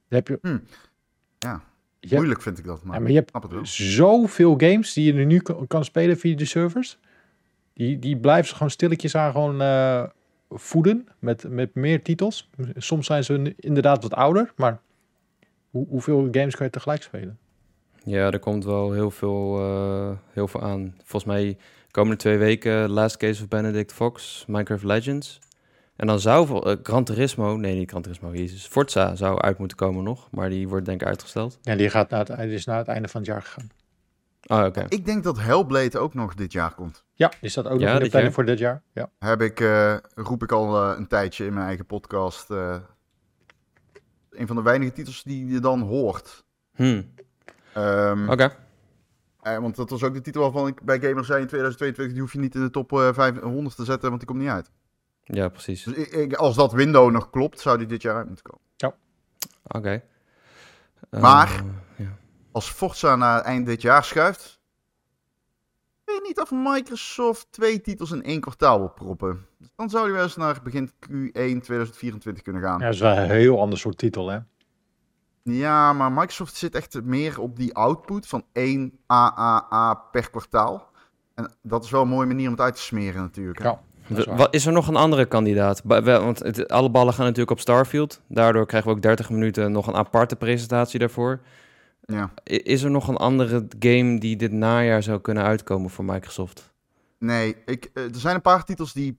Dan heb je, Hmm. Ja, je hebt, moeilijk vind ik dat. Maar, ja, maar je hebt zoveel games die je nu kan, kan spelen via de servers. Die, die blijven ze gewoon stilletjes aan gewoon eh, voeden met, met meer titels. Soms zijn ze inderdaad wat ouder, maar hoe, hoeveel games kan je tegelijk spelen? Ja, er komt wel heel veel, eh, heel veel aan. Volgens mij komende twee weken Last Case of Benedict Fox, Minecraft Legends. En dan zou eh, Gran Turismo, nee niet Gran Turismo, jezus, Forza zou uit moeten komen nog, maar die wordt denk ik uitgesteld. Ja, die gaat naar het, die is naar het einde van het jaar gegaan. Oh, oké. Ik denk dat Hellblade ook nog dit jaar komt. Ja, die staat ook Ja, nog in de planning voor dit jaar. Ja. Heb ik, eh, roep ik al eh, een tijdje in mijn eigen podcast. eh, een van de weinige titels die je dan hoort. Hm, Ehm, Oké. eh, want dat was ook de titel waarvan ik bij Gamer zei in 2022. Die hoef je niet in de top eh, 500 te zetten, want die komt niet uit. Ja, precies. Dus ik, ik- als dat window nog klopt, zou die dit jaar uit moeten komen. Oké. Maar- Eh, ja. Als Forza naar eind dit jaar schuift. Ik weet niet of Microsoft twee titels in één kwartaal wil proppen. Dus dan zou die wel eens naar begin Q1 2024 kunnen gaan. ja, dat is wel een heel ander soort titel, hè? Ja, maar Microsoft zit echt meer op die output van 1 AAA per kwartaal. En dat is wel een mooie manier om het uit te smeren natuurlijk. hè. Ja. Is. Wat, is er nog een andere kandidaat? Want het, alle ballen gaan natuurlijk op Starfield. Daardoor krijgen we ook 30 minuten nog een aparte presentatie daarvoor. Ja. Is er nog een andere game die dit najaar zou kunnen uitkomen voor Microsoft? Nee, ik, eh, er zijn een paar titels die,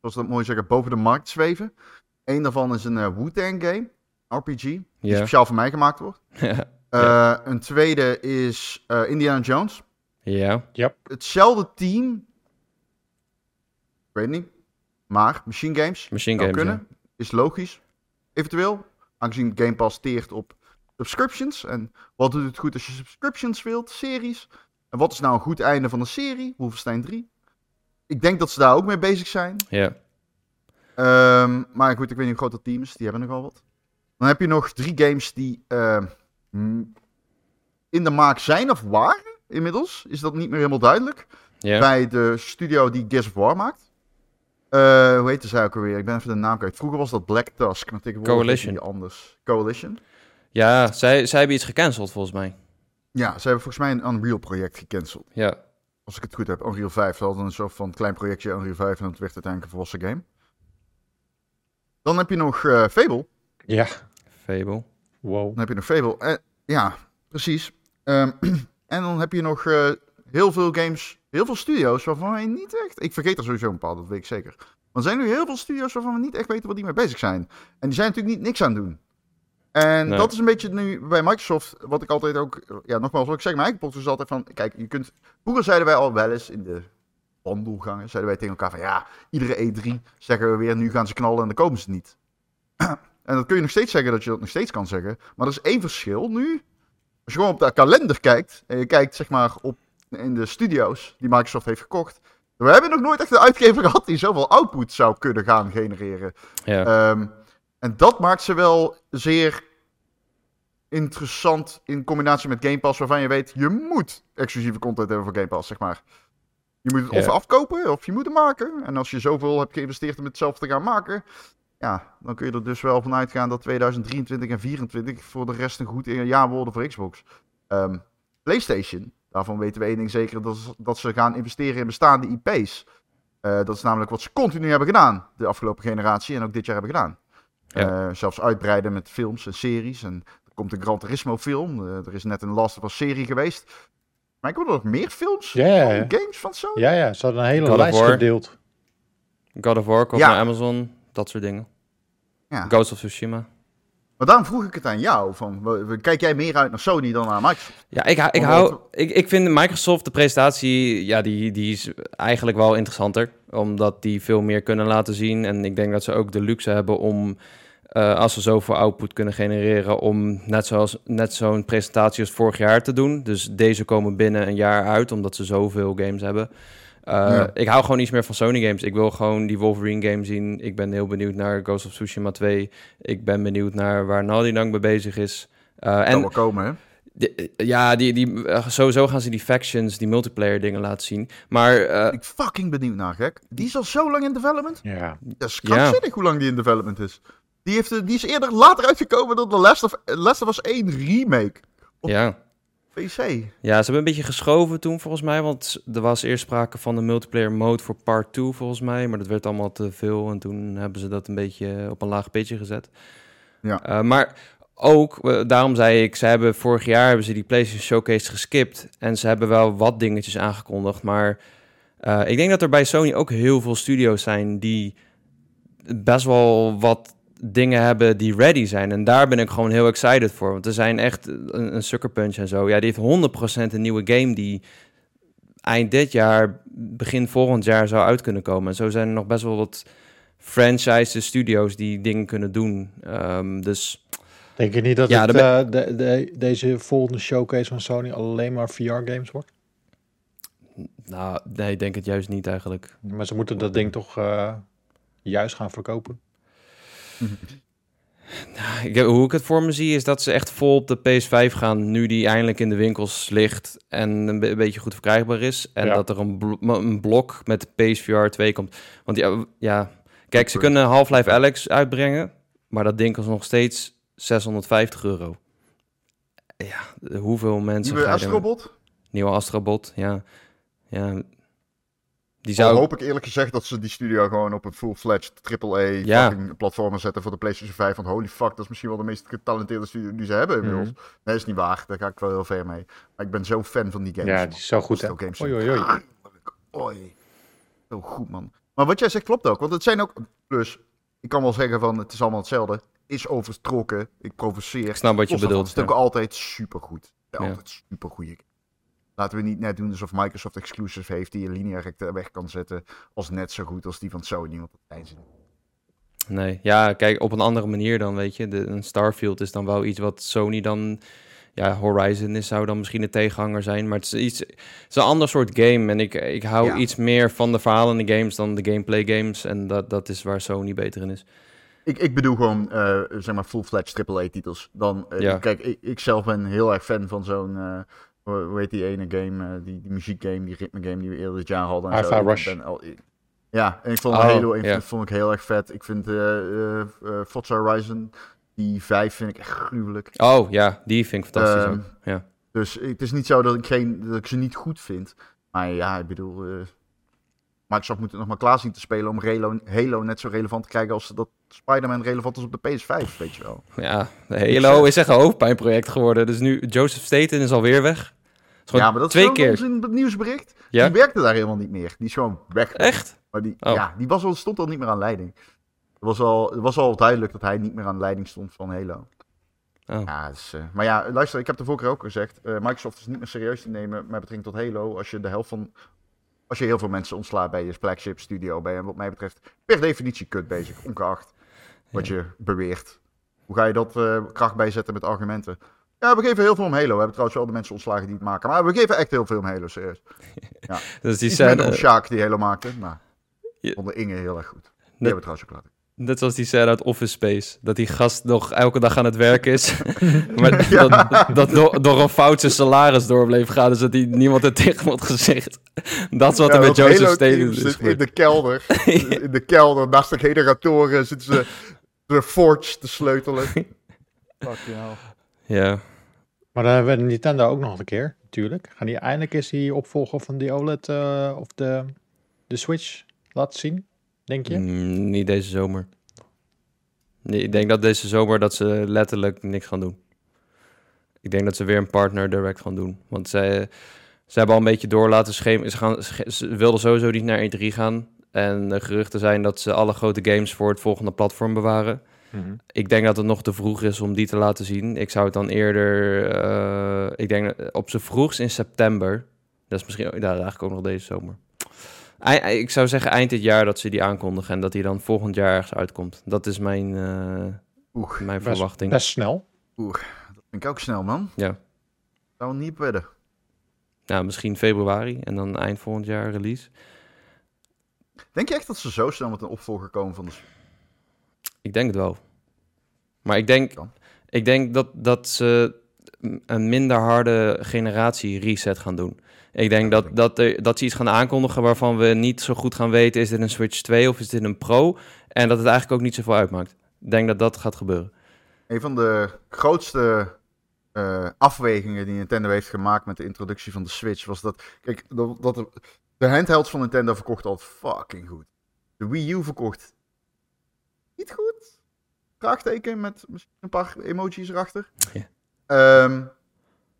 zoals dat mooi zeggen, boven de markt zweven. Eén daarvan is een eh, Wu-Tang game, RPG, die Ja. speciaal voor mij gemaakt wordt. Eh, Een tweede is eh, Indiana Jones. ja. Hetzelfde team. Ik weet niet. Maar Machine Games Machine zou Games. kunnen. Is logisch. Eventueel. Aangezien Game Pass teert op subscriptions. En wat doet het goed als je subscriptions wilt? Series. En wat is nou een goed einde van een serie? Wolfenstein 3. Ik denk dat ze daar ook mee bezig zijn. Ja. Ehm, maar goed, ik weet niet hoe groot dat team is. Die hebben nogal wat. Dan heb je nog drie games die ehm, mm, in de maak zijn of waren. Inmiddels is dat niet meer helemaal duidelijk. Ja. Bij de studio die Gears of War maakt. Eh, hoe heette zij ook alweer? Ik ben even de naam kwijt. Vroeger was dat Black Tusk, maar tegenwoordig Coalition. die anders. Coalition. Ja, zij, zij hebben iets gecanceld volgens mij. Ja, ze hebben volgens mij een Unreal project gecanceld. Ja. Als ik het goed heb. Unreal 5. Ze hadden een soort van klein projectje Unreal 5 en dat werd uiteindelijk een volwassen game. Dan heb je nog eh, Fable. Ja. Fable. Wow. Dan heb je nog Fable. Eh, ja, precies. Ehm, en dan heb je nog eh, heel veel games, heel veel studio's waarvan wij niet echt... Ik vergeet er sowieso een paar, dat weet ik zeker. Maar er zijn nu heel veel studio's waarvan we niet echt weten wat die mee bezig zijn. En die zijn natuurlijk niet niks aan het doen. En Nee. dat is een beetje nu bij Microsoft, wat ik altijd ook... Ja, nogmaals, wat ik zeg, mijn eigen podcast is altijd van... Kijk, je kunt... Vroeger zeiden wij al wel eens in de wandelgangen, zeiden wij tegen elkaar van... Ja, iedere E3 zeggen we weer, nu gaan ze knallen en dan komen ze niet. en dan kun je nog steeds zeggen dat je dat nog steeds kan zeggen. Maar er is één verschil nu. Als je gewoon op de kalender kijkt, en je kijkt zeg maar op, in de studio's die Microsoft heeft gekocht. We hebben nog nooit echt een uitgever gehad die zoveel output zou kunnen gaan genereren. Ja. Ehm, en dat maakt ze wel zeer interessant in combinatie met Game Pass, waarvan je weet, je moet exclusieve content hebben voor Game Pass, zeg maar. Je moet het of afkopen, of je moet het maken. En als je zoveel hebt geïnvesteerd om het zelf te gaan maken, ja, dan kun je er dus wel van uitgaan dat 2023 en 2024 voor de rest een goed jaar worden voor Xbox. Ehm, PlayStation, daarvan weten we één ding zeker, dat, is- dat ze gaan investeren in bestaande IP's. Eh, dat is namelijk wat ze continu hebben gedaan de afgelopen generatie en ook dit jaar hebben gedaan. Ja. Eh, zelfs uitbreiden met films en series. En er komt een Gran Turismo film. Eh, er is net een Last of Us serie geweest. Maar ik wil er nog meer films Ja, ja, ja. van games van Sony. Ja, ja, ze hadden een hele God lijst gedeeld. God of War komt Ja. naar Amazon, dat soort dingen. Ja. Ghost of Tsushima. Maar daarom vroeg ik het aan jou. Van, kijk jij meer uit naar Sony dan naar Microsoft? Ja, ik, hou- ik, hou, ik, ik vind Microsoft, de presentatie, ja, die, die is eigenlijk wel interessanter. Omdat die veel meer kunnen laten zien. En ik denk dat ze ook de luxe hebben om, eh, als ze zoveel output kunnen genereren, om net, zoals, net zo'n presentatie als vorig jaar te doen. Dus deze komen binnen een jaar uit, omdat ze zoveel games hebben. Eh, Ja. Ik hou gewoon iets meer van Sony games. Ik wil gewoon die Wolverine game zien. Ik ben heel benieuwd naar Ghost of Tsushima 2. Ik ben benieuwd naar waar Naughty Dog mee bezig is. Eh, Kan en wel komen, hè? ja, die, die, sowieso gaan ze die factions, die multiplayer dingen laten zien. Maar eh, Ik fucking benieuwd naar, gek. Die is al zo lang in development. Ja. Dat is Ja. krankzinnig hoe lang die in development is. Die, heeft, die is eerder later uitgekomen dan de Last of, Last of Us 1 remake. Op- ja. PC. ja, ze hebben een beetje geschoven toen volgens mij. Want er was eerst sprake van de multiplayer mode voor part 2 volgens mij. Maar dat werd allemaal te veel. En toen hebben ze dat een beetje op een laag pitje gezet. Ja. Eh, maar ook, eh, daarom zei ik, ze hebben vorig jaar hebben ze die PlayStation Showcase geskipt. En ze hebben wel wat dingetjes aangekondigd. Maar eh, ik denk dat er bij Sony ook heel veel studio's zijn die best wel wat dingen hebben die ready zijn. En daar ben ik gewoon heel excited voor. Want er zijn echt een, een Sucker Punch en zo. Ja, die heeft 100% een nieuwe game die eind dit jaar, begin volgend jaar zou uit kunnen komen. En zo zijn er nog best wel wat franchise studio's die dingen kunnen doen. Ehm, dus Denk je niet dat Ja, het, eh, de, de, deze volgende showcase van Sony alleen maar VR-games wordt? nou, nee, ik denk het juist niet eigenlijk. Maar ze moeten dat ding toch eh, juist gaan verkopen. Ik, heb- hoe ik het voor me zie is dat ze echt vol op de PS5 gaan nu die eindelijk in de winkels ligt en een, be- een beetje goed verkrijgbaar is. En Ja. dat er een, een blok met PSVR 2 komt. Want ja, ja kijk, ze kunnen Half-Life Alex uitbrengen, maar dat ding kost nog steeds 650 euro. Ja, hoeveel mensen Nieuwe Astrobot. Nieuwe Astrobot, ja. Ja. Die Al zou... hoop ik eerlijk gezegd dat ze die studio gewoon op een full-fledged AAA Ja. platform zetten voor de PlayStation 5. Want holy fuck, dat is misschien wel de meest getalenteerde studio die ze hebben inmiddels. Mhm. Nee, is niet waar. Daar ga ik wel heel ver mee. Maar ik ben zo fan van die games. Ja, die is zo goed, games Oei, oei, oei. Oei. Zo goed, man. Maar wat jij zegt klopt ook. Want het zijn ook... Plus, ik kan wel zeggen van het is allemaal hetzelfde. Is overtrokken. Ik provoceer. Ik snap wat je bedoelt. Het is ook altijd supergoed. Ja. Altijd supergoed. Laten we niet net doen alsof Microsoft exclusive heeft die je lineair weg kan zetten. Als net zo goed als die van Sony. Want dat zijn ze. Nee, ja, kijk, op een andere manier dan, weet je. De, een Starfield is dan wel iets wat Sony dan... Ja, Horizon is, zou dan misschien de tegenhanger zijn. Maar het is, iets, het is een ander soort game. En ik, ik hou Ja. iets meer van de verhalende games dan de gameplay games. En dat, dat is waar Sony beter in is. Ik, ik bedoel gewoon, eh, zeg maar, full-fledged AAA-titels. Dan, eh, Ja. kijk, ik, ik zelf ben heel erg fan van zo'n, eh, hoe hoe heet die ene game, eh, die, die muziekgame, die ritme-game die we eerder dit jaar hadden. en. Ik Rush. ben al- ik- ja, en ik vond Oh, Halo 1 ja. vond, ik heel erg vet. Ik vind eh eh, Forza Horizon, die 5 vind ik echt gruwelijk. Oh, ja, die vind ik fantastisch ook. Ja. Dus het is niet zo dat ik, geen, dat ik ze niet goed vind. Maar ja, ik bedoel, eh, Microsoft moet het nog maar klaar zien te spelen om Halo, Halo net zo relevant te krijgen als dat Spider-Man relevant is op de PS5, weet je wel. Ja, Halo is echt een hoofdpijnproject geworden. Dus nu, Joseph Staten is alweer weg. Ja, maar dat twee is keer. in het nieuwsbericht. Ja? Die werkte daar helemaal niet meer. Die is gewoon weg. Echt? Maar die, Oh. ja, die was al, stond al niet meer aan leiding. Het was, al, het was al duidelijk dat hij niet meer aan leiding stond van Halo. Oh. Ja, dus, eh, maar ja, luister, ik heb de vorige keer ook gezegd. eh, Microsoft is niet meer serieus te nemen met betrekking tot Halo. Als je de helft van. Als je heel veel mensen ontslaat bij je flagship studio, ben je wat mij betreft per definitie kut bezig, ongeacht wat je beweert. Hoe ga je dat eh, kracht bijzetten met argumenten? Ja, we geven heel veel om Halo. We hebben trouwens wel de mensen ontslagen die het maken. Maar we geven echt heel veel om Halo, serieus. Dus die Iets minder scène, om Sjaak die Halo maakte. Maar vond de Inge heel erg goed. Die Net- hebben we trouwens ook laten. net zoals die scène uit Office Space. Dat die gast nog elke dag aan het werk is. maar Ja. dat, dat door, door een fout zijn salaris door bleef gaan. Dus dat hij niemand het tegen had gezegd. Dat is wat er met Joseph Staten is zit in de kelder. in de kelder, naast de generatoren zitten ze de Forge te sleutelen. Fucking hell. Ja. Maar dan hebben we Nintendo ook nog een keer, natuurlijk. Gaan die eindelijk eens die opvolger van die OLED eh, of de, de Switch laten zien, denk je? Mm, niet deze zomer. Nee, ik denk dat deze zomer dat ze letterlijk niks gaan doen. Ik denk dat ze weer een partner direct gaan doen. Want zij, ze hebben al een beetje door laten schemen. Ze, gaan, ze, ze wilden sowieso niet naar E3 gaan. En de geruchten zijn dat ze alle grote games voor het volgende platform bewaren. Mhm. Ik denk dat het nog te vroeg is om die te laten zien. Ik zou het dan eerder, eh, ik denk eh, op z'n vroegst in september. Dat is misschien ja, eigenlijk ook nog deze zomer. Ik zou zeggen eind dit jaar dat ze die aankondigen en dat die dan volgend jaar ergens uitkomt. Dat is mijn, eh, Oeh, mijn Best- verwachting. Best snel. dat vind ik ook snel, man. Ja. Zou niet wedden. Nou, misschien februari en dan eind volgend jaar release. Denk je echt dat ze zo snel met een opvolger komen van de... Ik denk het wel. Maar ik denk, ik denk dat, dat ze een minder harde generatie reset gaan doen. Ik denk dat, dat, er, dat ze iets gaan aankondigen waarvan we niet zo goed gaan weten... is dit een Switch 2 of is dit een Pro? En dat het eigenlijk ook niet zoveel uitmaakt. Ik denk dat dat gaat gebeuren. Een van de grootste eh, afwegingen die Nintendo heeft gemaakt met de introductie van de Switch was dat... Kijk, dat, dat de, de handhelds van Nintendo verkocht al fucking goed. De Wii U verkocht niet goed. Vraagteken met misschien een paar emojis erachter. Ja. Ehm,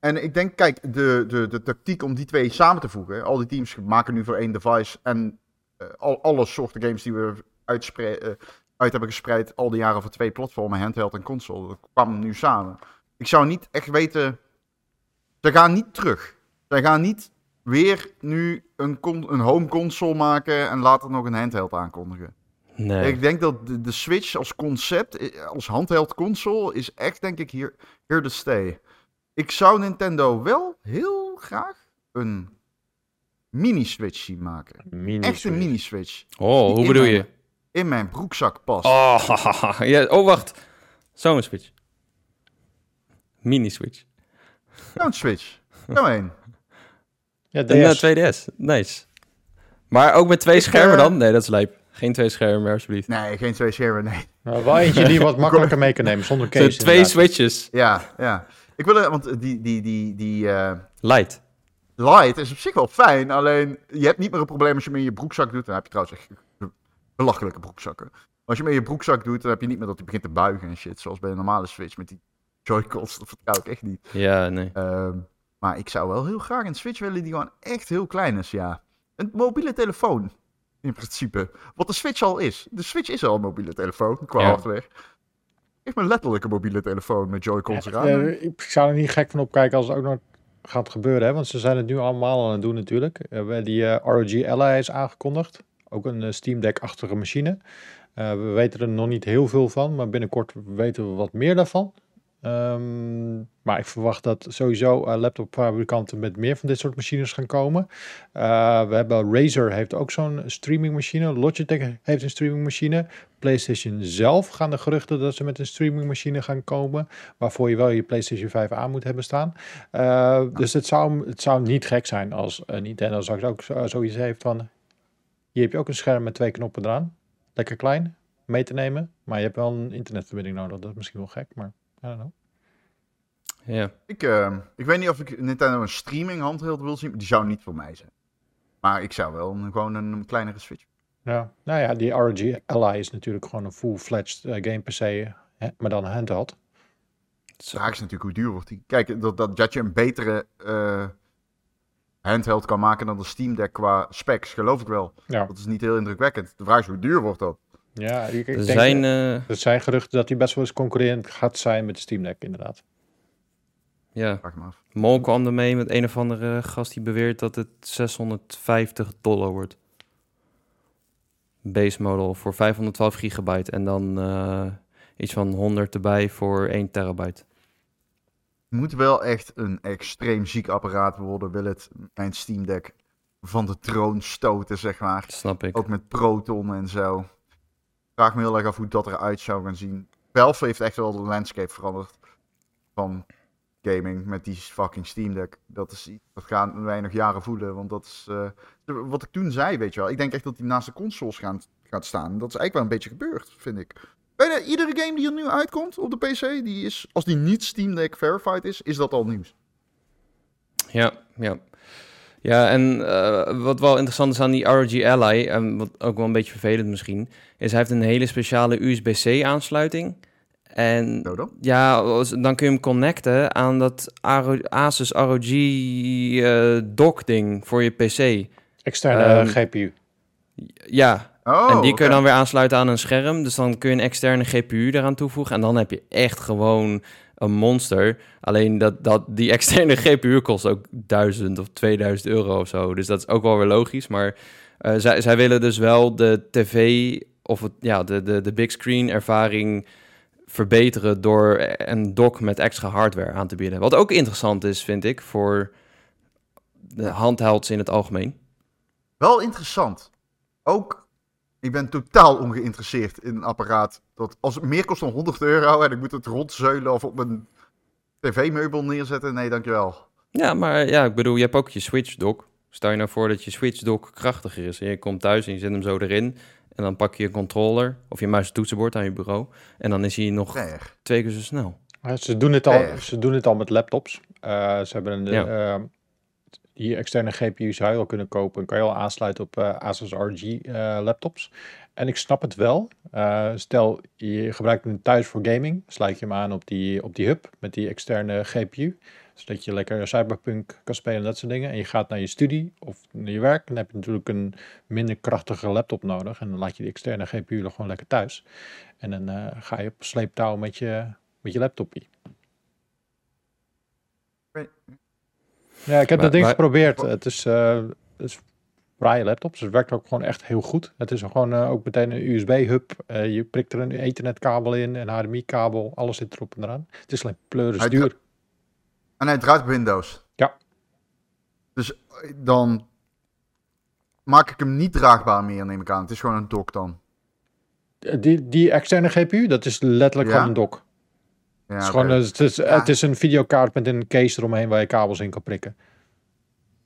en ik denk, kijk, de, de, de tactiek om die twee samen te voegen. Al die teams maken nu voor één device. En eh, al, alle soorten games die we eh, uit hebben gespreid al die jaren voor twee platformen, handheld en console. Dat kwam nu samen. Ik zou niet echt weten. Ze gaan niet terug. Ze gaan niet weer nu een, een home console maken en later nog een handheld aankondigen. Nee. Ik denk dat de, de Switch als concept, eh, als handheld console, is echt denk ik hier here to stay. Ik zou Nintendo wel heel graag een mini-Switch zien maken. Mini Echt een Switch. mini-Switch. Oh, hoe in bedoel mijn- je? In mijn broekzak past. Oh, ja, oh wacht. Zo'n Switch. Mini-Switch. Zo'n Switch. Zo één. Ja, Een eh, DS. 2DS. Nice. Maar ook met twee Ik, schermen eh, dan? Nee, dat is lijp. Geen twee schermen meer, alsjeblieft. Nee, geen twee schermen, nee. Nou, wel eentje die wat makkelijker mee kan nemen, zonder Zo case. twee inderdaad. switches. Ja, ja. Ik wil er, want die, die, die, die eh, Light. Light is op zich wel fijn, alleen je hebt niet meer een probleem als je hem in je broekzak doet. Dan heb je trouwens echt belachelijke broekzakken. Als je hem in je broekzak doet, dan heb je niet meer dat hij begint te buigen en shit. Zoals bij een normale Switch met die Joy-Cons. Dat vertrouw ik echt niet. Ja, nee. Ehm, maar ik zou wel heel graag een Switch willen die gewoon echt heel klein is, ja. Een mobiele telefoon, in principe. Wat de Switch al is. De Switch is al een mobiele telefoon, qua Ja. hardware. Geef me letterlijk een mobiele telefoon met Joy-Cons eraan. Eh, ik zou er niet gek van opkijken als het ook nog gaat gebeuren. Hè? Want ze zijn het nu allemaal aan het doen natuurlijk. We hebben die eh, ROG Ally is aangekondigd. Ook een Steam Deck-achtige machine. Eh, we weten er nog niet heel veel van, maar binnenkort weten we wat meer daarvan. Ehm, maar ik verwacht dat sowieso eh, laptopfabrikanten met meer van dit soort machines gaan komen. Eh, we hebben Razer heeft ook zo'n streamingmachine. Logitech heeft een streamingmachine. PlayStation zelf gaan de geruchten dat ze met een streamingmachine gaan komen. Waarvoor je wel je PlayStation 5 aan moet hebben staan. Eh, Dus het zou, het zou niet gek zijn als Nintendo straks ook zo- zoiets heeft van... Hier heb je ook een scherm met twee knoppen eraan. Lekker klein, mee te nemen. Maar je hebt wel een internetverbinding nodig. Dat is misschien wel gek, maar I don't know. Ja. Ik, ehm, ik weet niet of ik Nintendo een streaming handheld wil zien. Die zou niet voor mij zijn. Maar ik zou wel een, gewoon een kleinere Switch. Ja, nou ja, die ROG Ally is natuurlijk gewoon een full-fledged eh, game PC, hè, maar dan handheld. De vraag is natuurlijk hoe duur wordt die. Kijk, dat, dat, dat je een betere eh, handheld kan maken dan de Steam Deck qua specs, geloof ik wel. Ja, Dat is niet heel indrukwekkend. De vraag is hoe duur wordt dat? Ja ik, ik Er denk, zijn, eh, er zijn geruchten dat hij best wel eens concurrent gaat zijn met de Steam Deck, inderdaad. ja. Mol kwam ermee met een of andere gast die beweert dat het 650 dollar wordt. Base model voor 512 gigabyte en dan eh, iets van 100 erbij voor 1 terabyte. Het moet wel echt een extreem ziek apparaat worden, wil het mijn Steam Deck van de troon stoten, zeg maar. Dat snap ik. Ook met Proton en zo. Vraag me heel erg af hoe dat eruit zou gaan zien. Valve heeft echt wel de landscape veranderd van gaming met die fucking Steam Deck. Dat, is, dat gaan wij nog jaren voelen, want dat is eh, wat ik toen zei, weet je wel. Ik denk echt dat die naast de consoles gaan, gaat staan. Dat is eigenlijk wel een beetje gebeurd, vind ik. Bijna iedere game die er nu uitkomt op de PC, die is, als die niet Steam Deck verified is, is dat al nieuws. Ja, ja. Ja, en eh, wat wel interessant is aan die ROG Ally, en wat ook wel een beetje vervelend misschien, is hij heeft een hele speciale USB-C aansluiting. En dan? ja, dan kun je hem connecten aan dat Aro- Asus ROG eh, dock ding voor je PC. Externe Ehm, GPU. Ja, Oh, en die kun je dan weer aansluiten aan een scherm. Dus dan kun je een externe GPU eraan toevoegen. En dan heb je echt gewoon een monster. Alleen dat, dat die externe GPU kost ook 1000 of 2000 euro of zo. Dus dat is ook wel weer logisch. Maar eh, zij, zij willen dus wel de tv of het, ja, de, de, de big screen ervaring verbeteren door een dock met extra hardware aan te bieden. Wat ook interessant is, vind ik, voor de handhelds in het algemeen. Wel interessant. Ook, ik ben totaal ongeïnteresseerd in een apparaat dat als het meer kost dan 100 euro en ik moet het rondzeulen of op mijn tv-meubel neerzetten. Nee, dankjewel. Ja, maar ja, ik bedoel, je hebt ook je Switch dock. Stel je nou voor dat je Switch dock krachtiger is. En je komt thuis en je zet hem zo erin. En dan pak je je controller of je muis en toetsenbord aan je bureau. En dan is hij nog twee keer zo snel. Ja, Ze doen het al, ze doen het al met laptops. Eh, ze hebben een, Ja. eh, die externe GPU's zou je al kunnen kopen. Kan je al aansluiten op eh, Asus RG eh, laptops. En ik snap het wel. Eh, stel, je gebruikt hem thuis voor gaming. Sluit je hem aan op die, op die hub met die externe GPU. Zodat je lekker Cyberpunk kan spelen en dat soort dingen. En je gaat naar je studie of naar je werk. Dan heb je natuurlijk een minder krachtige laptop nodig. En dan laat je die externe GPU er gewoon lekker thuis. En dan ga je op sleeptouw met je, met je laptopje. Ja, ik heb Maar- dat ding maar- geprobeerd. Het is, eh het is fraaie laptop, dus het werkt ook gewoon echt heel goed. Het is gewoon eh, ook meteen een USB-hub. Eh, je prikt er een ethernet-kabel in, een HDMI-kabel, alles zit erop en eraan. Het is alleen pleuris Hij duur. En hij draait op Windows. Ja. Dus dan maak ik hem niet draagbaar meer, neem ik aan. Het is gewoon een dock dan. Die, die externe GPU, dat is letterlijk Ja? gewoon een dock. Ja, het, is gewoon, het, is, Ja. het is een videokaart met een case eromheen waar je kabels in kan prikken.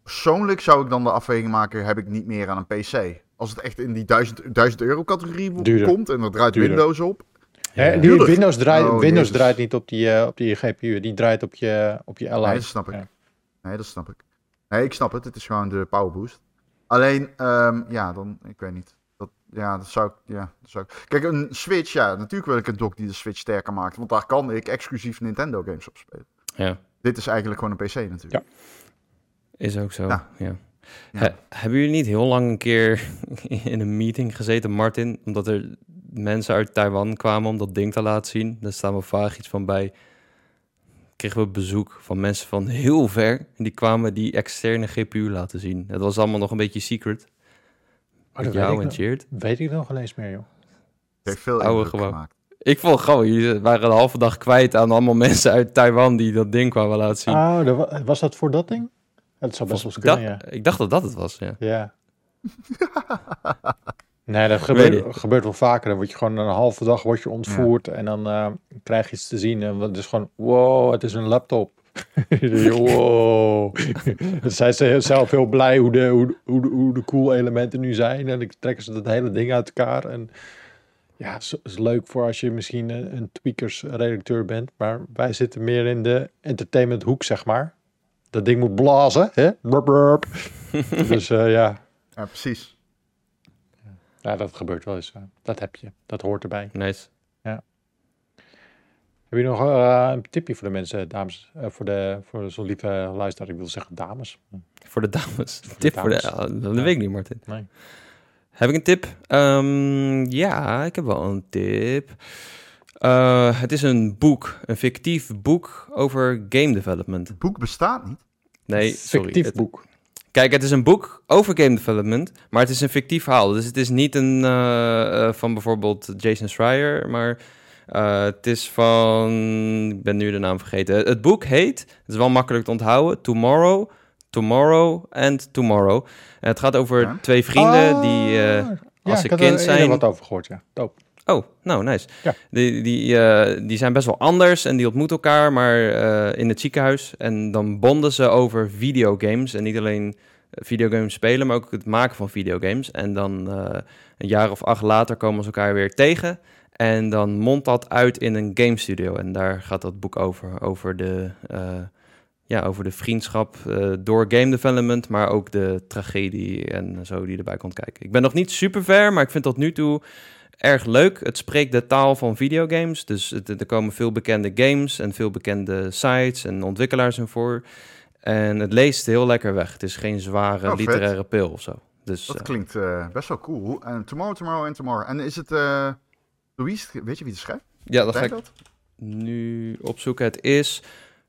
Persoonlijk zou ik dan de afweging maken, heb ik niet meer aan een PC. Als het echt in die 1000, 1000 euro categorie Duurder. komt en er draait Duurder. Windows op. Hè, die Tuurlijk. Windows, draait, Oh, Windows Jezus. draait niet op die, eh, op die GPU, die draait op je, op je. Nee, dat snap ik. Ja. Nee, dat snap ik. Nee, ik snap het. Het is gewoon de power boost. Alleen, ehm, ja, dan, ik weet niet. Ja, dat zou ik, ja, dat zou ik. Kijk, een Switch, ja, natuurlijk wil ik een dock die de Switch sterker maakt. Want daar kan ik exclusief Nintendo games op spelen. Ja, Dit is eigenlijk gewoon een PC natuurlijk. is ook zo. Ja. Ja. Ja. He- hebben jullie niet heel lang een keer in een meeting gezeten, Martin? Omdat er mensen uit Taiwan kwamen om dat ding te laten zien. Daar staan we vaag iets van bij. Kregen we bezoek van mensen van heel ver. En die kwamen die externe GPU laten zien. Het was allemaal nog een beetje secret. Oh, Met dat jou weet, en ik, nog- weet ik nog ineens meer, joh. Heeft veel Oude gewoon. gemaakt. Ik vond het gewoon, jullie waren een halve dag kwijt aan allemaal mensen uit Taiwan die dat ding kwamen laten zien. Oh, was dat voor dat ding? Het zou best wel eens ik, kunnen, dacht, ja. ik dacht dat dat het was, ja. Ja. nee, dat gebeurt, gebeurt wel vaker. Dan word je gewoon een halve dag wordt je ontvoerd en dan eh, krijg je iets te zien. En het is gewoon, wow, het is een laptop. wow. Dan zijn ze zelf heel blij hoe de, hoe, hoe, hoe de cool elementen nu zijn. En dan trekken ze dat hele ding uit elkaar. En ja, is, is leuk voor als je misschien een, een tweakers-redacteur bent. Maar wij zitten meer in de entertainment hoek, zeg maar. Dat ding moet blazen, hè? Burp, burp. dus eh, ja, Ja, precies. Ja, dat gebeurt wel eens. ja. Dat heb je. Dat hoort erbij. Nice. Heb je nog eh, een tipje voor de mensen, dames? eh, voor de, voor zo'n lieve luisteraar. Ik wil zeggen dames. Voor de dames. de tip voor de... ah, dat Ja. weet ik niet, Martin. Nee. Heb ik een tip? Ehm, ja, ik heb wel een tip. Eh, het is een boek. Een fictief boek over game development. Het boek bestaat niet. Nee, sorry. Fictief Het- boek. Kijk, het is een boek over game development, maar het is een fictief verhaal. Dus het is niet een eh, eh, van bijvoorbeeld Jason Schreier, maar eh, het is van... Ik ben nu de naam vergeten. Het boek heet, het is wel makkelijk te onthouden, Tomorrow, Tomorrow and Tomorrow. En het gaat over Ja. twee vrienden Ah, die... ja, als ze ik had kind er zijn- wat over gehoord, ja. Doop. Oh, nou, nice. Ja. Die, die, eh, die zijn best wel anders en die ontmoeten elkaar, maar in het ziekenhuis. En dan bonden ze over videogames. En niet alleen videogames spelen, maar ook het maken van videogames. En dan een jaar of acht later komen ze elkaar weer tegen. En dan mondt dat uit in een game studio. En daar gaat dat boek over. Over de, eh, ja, over de vriendschap eh, door game development, maar ook de tragedie en zo die erbij komt kijken. Ik ben nog niet super ver, maar ik vind tot nu toe erg leuk. Het spreekt de taal van videogames. Dus het- er komen veel bekende games en veel bekende sites en ontwikkelaars in voor. En het leest heel lekker weg. Het is geen zware Oh, literaire pil of zo. Dus Dat eh, klinkt best wel cool. En tomorrow, tomorrow en tomorrow. En is het... wie is het- weet je wie het schrijft? ja, dat ga ik dat? nu opzoeken. Het is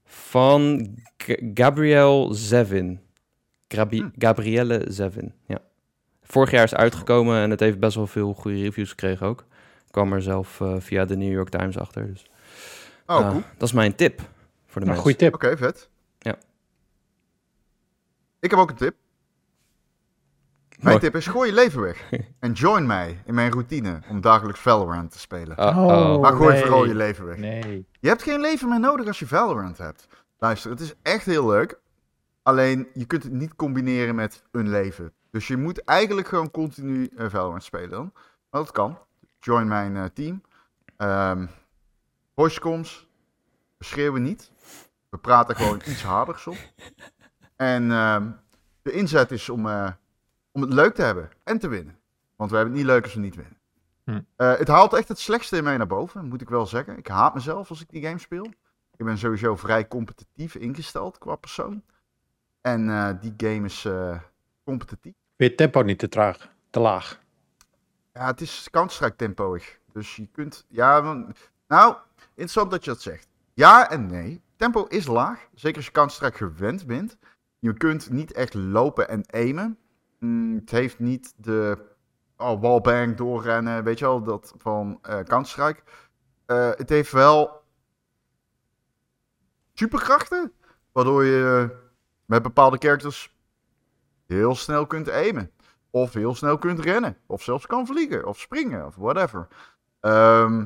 van G- Gabrielle Zevin. Grabi- Hm. Gabrielle Zevin, ja. Vorig jaar is uitgekomen en het heeft best wel veel goede reviews gekregen ook. Ik kwam er zelf eh, via de New York Times achter. Dus. Oh, eh, cool. Dat is mijn tip voor de Een mensen. goede tip. Oké, vet. Ja. Ik heb ook een tip. Mijn tip is gooi je leven weg. en join mij in mijn routine om dagelijks Valorant te spelen. Uh-oh. maar gooi nee. vooral je leven weg. Nee. Je hebt geen leven meer nodig als je Valorant hebt. Luister, het is echt heel leuk. Alleen, je kunt het niet combineren met een leven. Dus je moet eigenlijk gewoon continu eh, Valorant spelen dan. Maar dat kan. Join mijn eh, team. Ehm voicecoms. We schreeuwen niet. We praten gewoon iets harder soms. En ehm, de inzet is om, eh, om het leuk te hebben en te winnen. Want we hebben het niet leuk als we niet winnen. Hm. Eh, het haalt echt het slechtste in mij naar boven, moet ik wel zeggen. Ik haat mezelf als ik die game speel. Ik ben sowieso vrij competitief ingesteld qua persoon. En eh, die game is eh, competitief. Weer het tempo niet te traag, te laag. Ja, het is Counter-Strike tempoig. Dus je kunt... Ja, nou, interessant dat je dat zegt. Ja en nee. Tempo is laag. Zeker als je Counter-Strike gewend bent. Je kunt niet echt lopen en aimen. Mm, het heeft niet de oh, wallbang doorrennen, weet je wel, dat van eh Counter-Strike. Eh, het heeft wel superkrachten, waardoor je met bepaalde characters heel snel kunt aimen. Of heel snel kunt rennen. Of zelfs kan vliegen. Of springen. Of whatever. Ehm,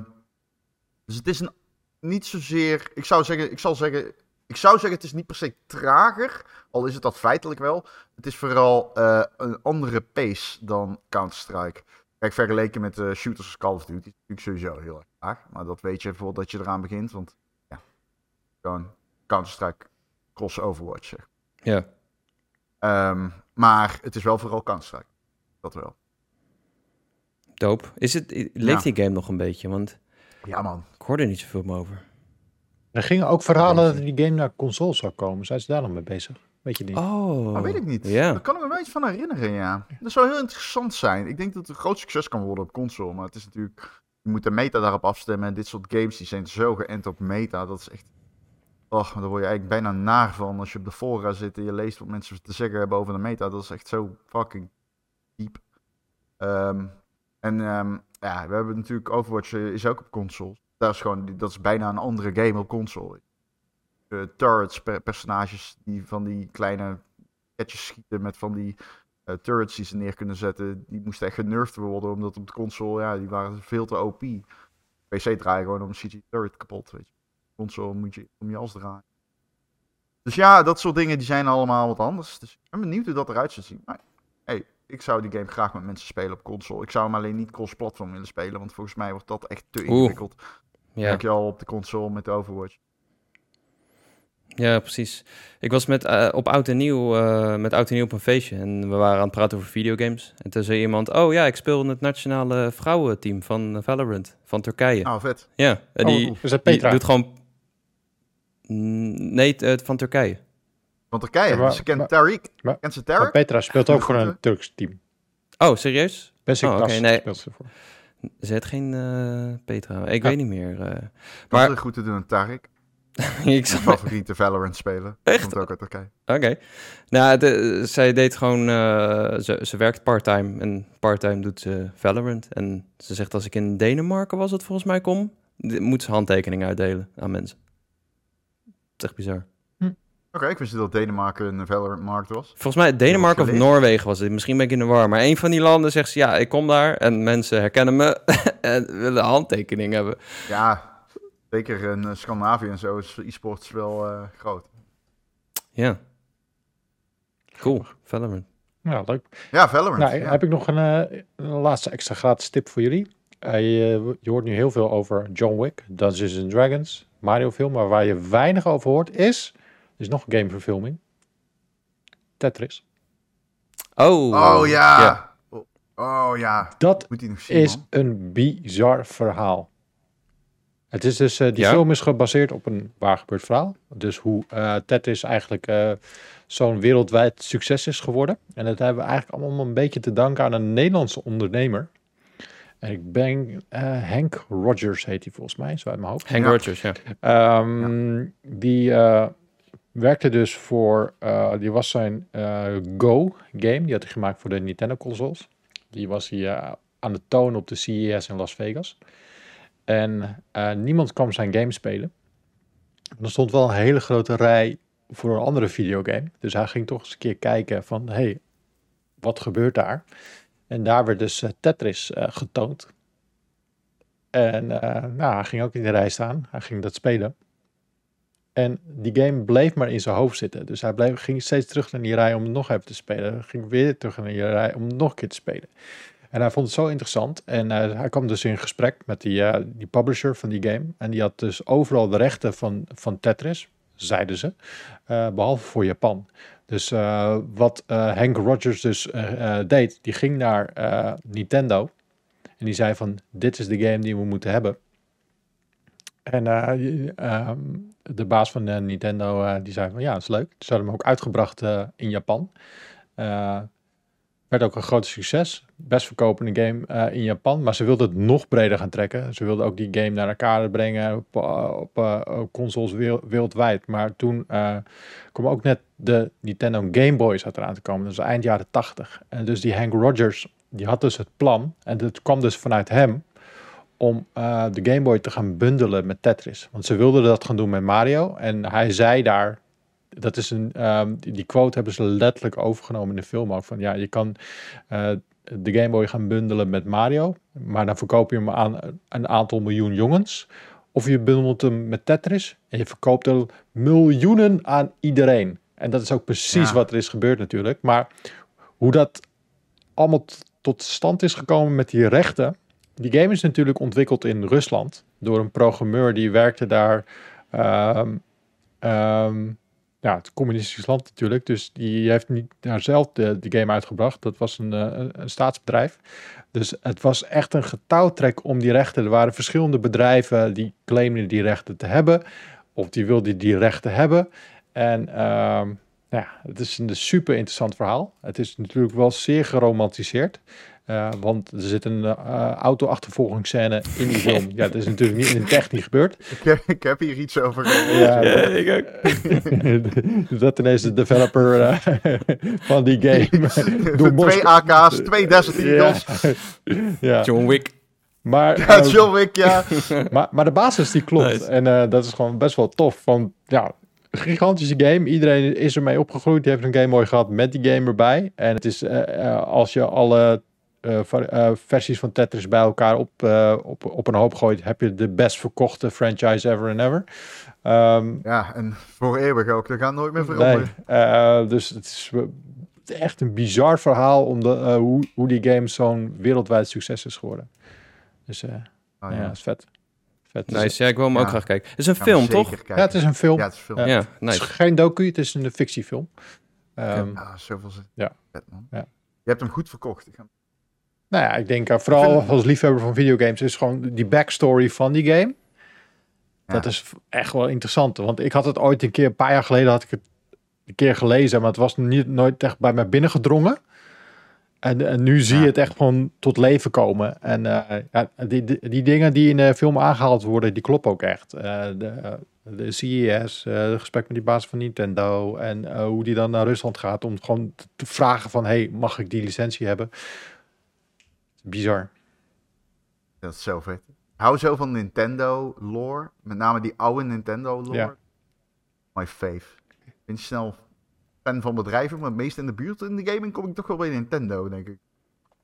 dus het is een, niet zozeer... Ik zou zeggen... Ik zal zeggen... Ik zou zeggen, het is niet per se trager. Al is het dat feitelijk wel. Het is vooral eh, een andere pace dan Counter-Strike. Kijk, vergeleken met de shooters als Call of Duty. is natuurlijk sowieso heel erg traag. Maar dat weet je voordat je eraan begint. Want ja, gewoon Counter-Strike cross Overwatch, zeg. Ja. Ehm, maar het is wel vooral Counter-Strike. Dat wel. Doop. Is het, leeft die game nog een beetje? Want Ja, man. ik hoorde er niet zoveel meer over. Er gingen ook verhalen dat die game naar consoles zou komen. Zijn ze daar nog mee bezig? Weet je niet? Oh. Dat weet ik niet. Ja. Daar kan ik me wel iets van herinneren, ja. Dat zou heel interessant zijn. Ik denk dat het een groot succes kan worden op console. Maar het is natuurlijk... Je moet de meta daarop afstemmen. En dit soort games die zijn zo geënt op meta. Dat is echt... Och, daar word je eigenlijk bijna naar van als je op de fora zit en je leest wat mensen te zeggen hebben over de meta. Dat is echt zo fucking diep. Ehm, en ehm, ja, we hebben natuurlijk Overwatch eh, is ook op console. Dat is gewoon, dat is bijna een andere game op console. Eh, turrets, per- personages die van die kleine ketjes schieten met van die eh, turrets die ze neer kunnen zetten. Die moesten echt genurfd worden, omdat op de console, ja, die waren veel te OP. PC draaien gewoon om een CG turret kapot, weet je. Console moet je om je als draaien. Dus ja, dat soort dingen die zijn allemaal wat anders. Dus ik ben benieuwd hoe dat eruit zou zien. Maar hey, ik zou die game graag met mensen spelen op console. Ik zou hem alleen niet cross-platform willen spelen, want volgens mij wordt dat echt te Oeh. Ja. Merk je al op de console met Overwatch. Ja, precies. Ik was met, eh, op Oud en Nieuw, eh, met Oud en Nieuw op een feestje en we waren aan het praten over videogames. En toen zei iemand, oh ja, ik speel in het nationale vrouwenteam van Valorant, van Turkije. Nou, vet. Ja, en die, oh, is dat die Petra? doet gewoon... Nee, eh, van Turkije. Van Turkije. Ja, maar- dus je kent maar- Tariq. maar- Kent ze Maar Tariq? Petra speelt ook voor een Turks team. Oh, serieus? Besiktas Oh, nee. speelt ze voor. Ze heeft geen eh, Petra. Ik Ja. weet niet meer. eh. Maar... maar Dat is goed te doen, Tariq. ik Mijn zag... favoriete Valorant spelen. Echt? Komt ook uit Turkije. Oké. Nou, de, zij deed gewoon... eh, ze, ze werkt part-time. En part-time doet ze Valorant. En ze zegt als ik in Denemarken was het volgens mij kom... moet ze handtekeningen uitdelen aan mensen. Is echt bizar. Oké, ik wist dat Denemarken een Valorant-markt was. Volgens mij Denemarken of. Noorwegen was het. Misschien ben ik in de war. Maar een van die landen zegt ze... Ja, ik kom daar en mensen herkennen me... en willen een handtekening hebben. Ja, zeker in eh, Scandinavië en zo is e-sports wel eh, groot. Ja. Cool. Valorant. Ja, leuk. Ja, Valorant. Nou, ja. heb ik nog een, eh, een laatste extra gratis tip voor jullie. Je, je hoort nu heel veel over John Wick, Dungeons and Dragons, Mario film, maar waar je weinig over hoort is, is nog een gameverfilming. Tetris. Oh. Oh ja. Oh, oh ja. Dat Moet hij nog zien, is man. een bizar verhaal. Het is dus, eh, die Ja? film is gebaseerd op een waar gebeurd verhaal. Dus hoe eh Tetris eigenlijk eh, zo'n wereldwijd succes is geworden. En dat hebben we eigenlijk allemaal een beetje te danken aan een Nederlandse ondernemer. En ik ben eh, Henk Rogers heet hij volgens mij, zo uit mijn hoofd. Hank Ja. Rogers, ja. Ehm, Die eh, werkte dus voor, eh, die was zijn eh, Go game, die had hij gemaakt voor de Nintendo consoles. Die was hij eh, aan het tonen op de CES in Las Vegas. En niemand kwam zijn game spelen. Er stond wel een hele grote rij voor een andere videogame. Dus hij ging toch eens een keer kijken van, hey, wat gebeurt daar? En daar werd dus Tetris getoond. En nou, hij ging ook in de rij staan. Hij ging dat spelen. En die game bleef maar in zijn hoofd zitten. Dus hij bleef, ging steeds terug naar die rij om nog even te spelen. Ging weer terug naar die rij om nog een keer te spelen. En hij vond het zo interessant. En eh, hij kwam dus in gesprek met die, eh, die publisher van die game. En die had dus overal de rechten van, van Tetris, zeiden ze. eh, behalve voor Japan. Dus wat Hank Rogers dus deed, die ging naar Nintendo. En die zei van, dit is de game die we moeten hebben. En eh, ehm, de baas van eh, Nintendo, eh, die zei van, ja, dat is leuk. Ze hadden hem ook uitgebracht in Japan. Werd ook een groot succes. Best verkopende game in Japan. Maar ze wilden het nog breder gaan trekken. Ze wilden ook die game naar elkaar brengen op, op consoles wereld- wereldwijd. Maar toen kwam ook net de Nintendo Game Boy zat eraan te komen. Was eind jaren 80. En dus die Hank Rogers, die had dus het plan. En dat kwam dus vanuit hem om eh, de Game Boy te gaan bundelen met Tetris. Want ze wilden dat gaan doen met Mario. En hij zei daar, dat is een, ehm, die, die quote hebben ze letterlijk overgenomen in de film ook. Van ja, je kan eh, de Game Boy gaan bundelen met Mario. Maar dan verkoop je hem aan een aantal miljoen jongens. Of je bundelt hem met Tetris. En je verkoopt er miljoenen aan iedereen. En dat is ook precies Ja. wat er is gebeurd natuurlijk. Maar hoe dat allemaal tot stand is gekomen met die rechten. Die game is natuurlijk ontwikkeld in Rusland door een programmeur die werkte daar. ehm, ja, het communistisch land natuurlijk. Dus die heeft niet daar zelf de, game uitgebracht. Dat was een, eh, een, een staatsbedrijf. Dus het was echt een getouwtrek om die rechten. Er waren verschillende bedrijven die claimden die rechten te hebben. Of die wilden die rechten hebben. En ehm, nou ja, het is een super interessant verhaal. Het is natuurlijk wel zeer geromantiseerd. Eh, want er zit een eh, auto-achtervolgingsscène in die film. Ja, dat is natuurlijk niet in het echt niet gebeurd. Ik, heb, ik heb hier iets over. Ja, Ja, ik ook. dat ineens de developer eh, van die game twee Moskou- AK's, twee Desert Eagles. ja. John Wick. Maar, Ja, John Wick, ja. maar, maar de basis die klopt. Nice. En eh, dat is gewoon best wel tof. Van, ja, gigantische game. Iedereen is ermee opgegroeid. Die heeft een game mooi gehad met die game erbij. En het is eh, eh, als je alle eh, versies van Tetris bij elkaar op, op, op een hoop gooit, heb je de best verkochte franchise ever and ever. Ehm, Ja, en voor eeuwig ook. Dat gaat nooit meer nee, veranderen. eh, dus het is echt een bizar verhaal om de, hoe, hoe die game zo'n wereldwijd succes is geworden. Dus Ah, ja, ja. dat is vet. Het is, Nice, ja, ik wil hem ook graag kijken. Het is een film, toch? kijken. Ja, het is een film. Ja, het is een film. Ja. Ja, Het is geen docu, het is een fictiefilm. Ehm, Ja, zoveel zin. Ja. Vet, man. Ja. Je hebt hem goed verkocht. Ik ga- Nou ja, ik denk eh, vooral als liefhebber van videogames is gewoon die backstory van die game. Ja. Dat is echt wel interessant. Want ik had het ooit een keer, een paar jaar geleden had ik het een keer gelezen, maar het was niet, nooit echt bij mij binnengedrongen. En, en nu zie je het echt gewoon tot leven komen. En eh, ja, die, die, die dingen die in de film aangehaald worden, die kloppen ook echt. Eh, de, de CES, eh het gesprek met die baas van Nintendo en eh, hoe die dan naar Rusland gaat om gewoon te- te vragen van, hey, mag ik die licentie hebben? Bizar. Dat is zo vet. Ik hou zo van Nintendo lore. Met name die oude Nintendo lore. Ja. My fave. Ik ben snel fan van bedrijven, maar het meest in de buurt in de gaming kom ik toch wel bij Nintendo, denk ik.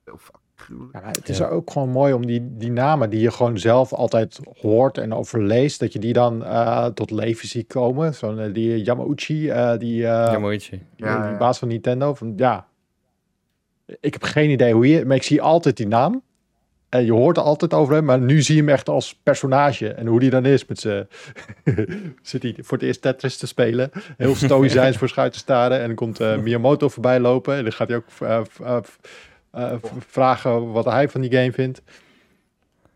Fucking gruwelijk. Ja, het is Ja. ook gewoon mooi om die, die namen die je gewoon zelf altijd hoort en overleest, dat je die dan eh, tot leven ziet komen. Zo'n eh, die Yamauchi, eh, die, eh, mooitje. die, Ja, die baas van Nintendo. Van, ja, ik heb geen idee hoe je, maar ik zie altijd die naam. En je hoort er altijd over hem, maar nu zie je hem echt als personage. En hoe die dan is met zijn... Zit hij voor het eerst Tetris te spelen. Heel stoïcijns voor schuit te staren. En dan komt eh, Miyamoto voorbij lopen. En dan gaat hij ook eh, eh, vragen wat hij van die game vindt.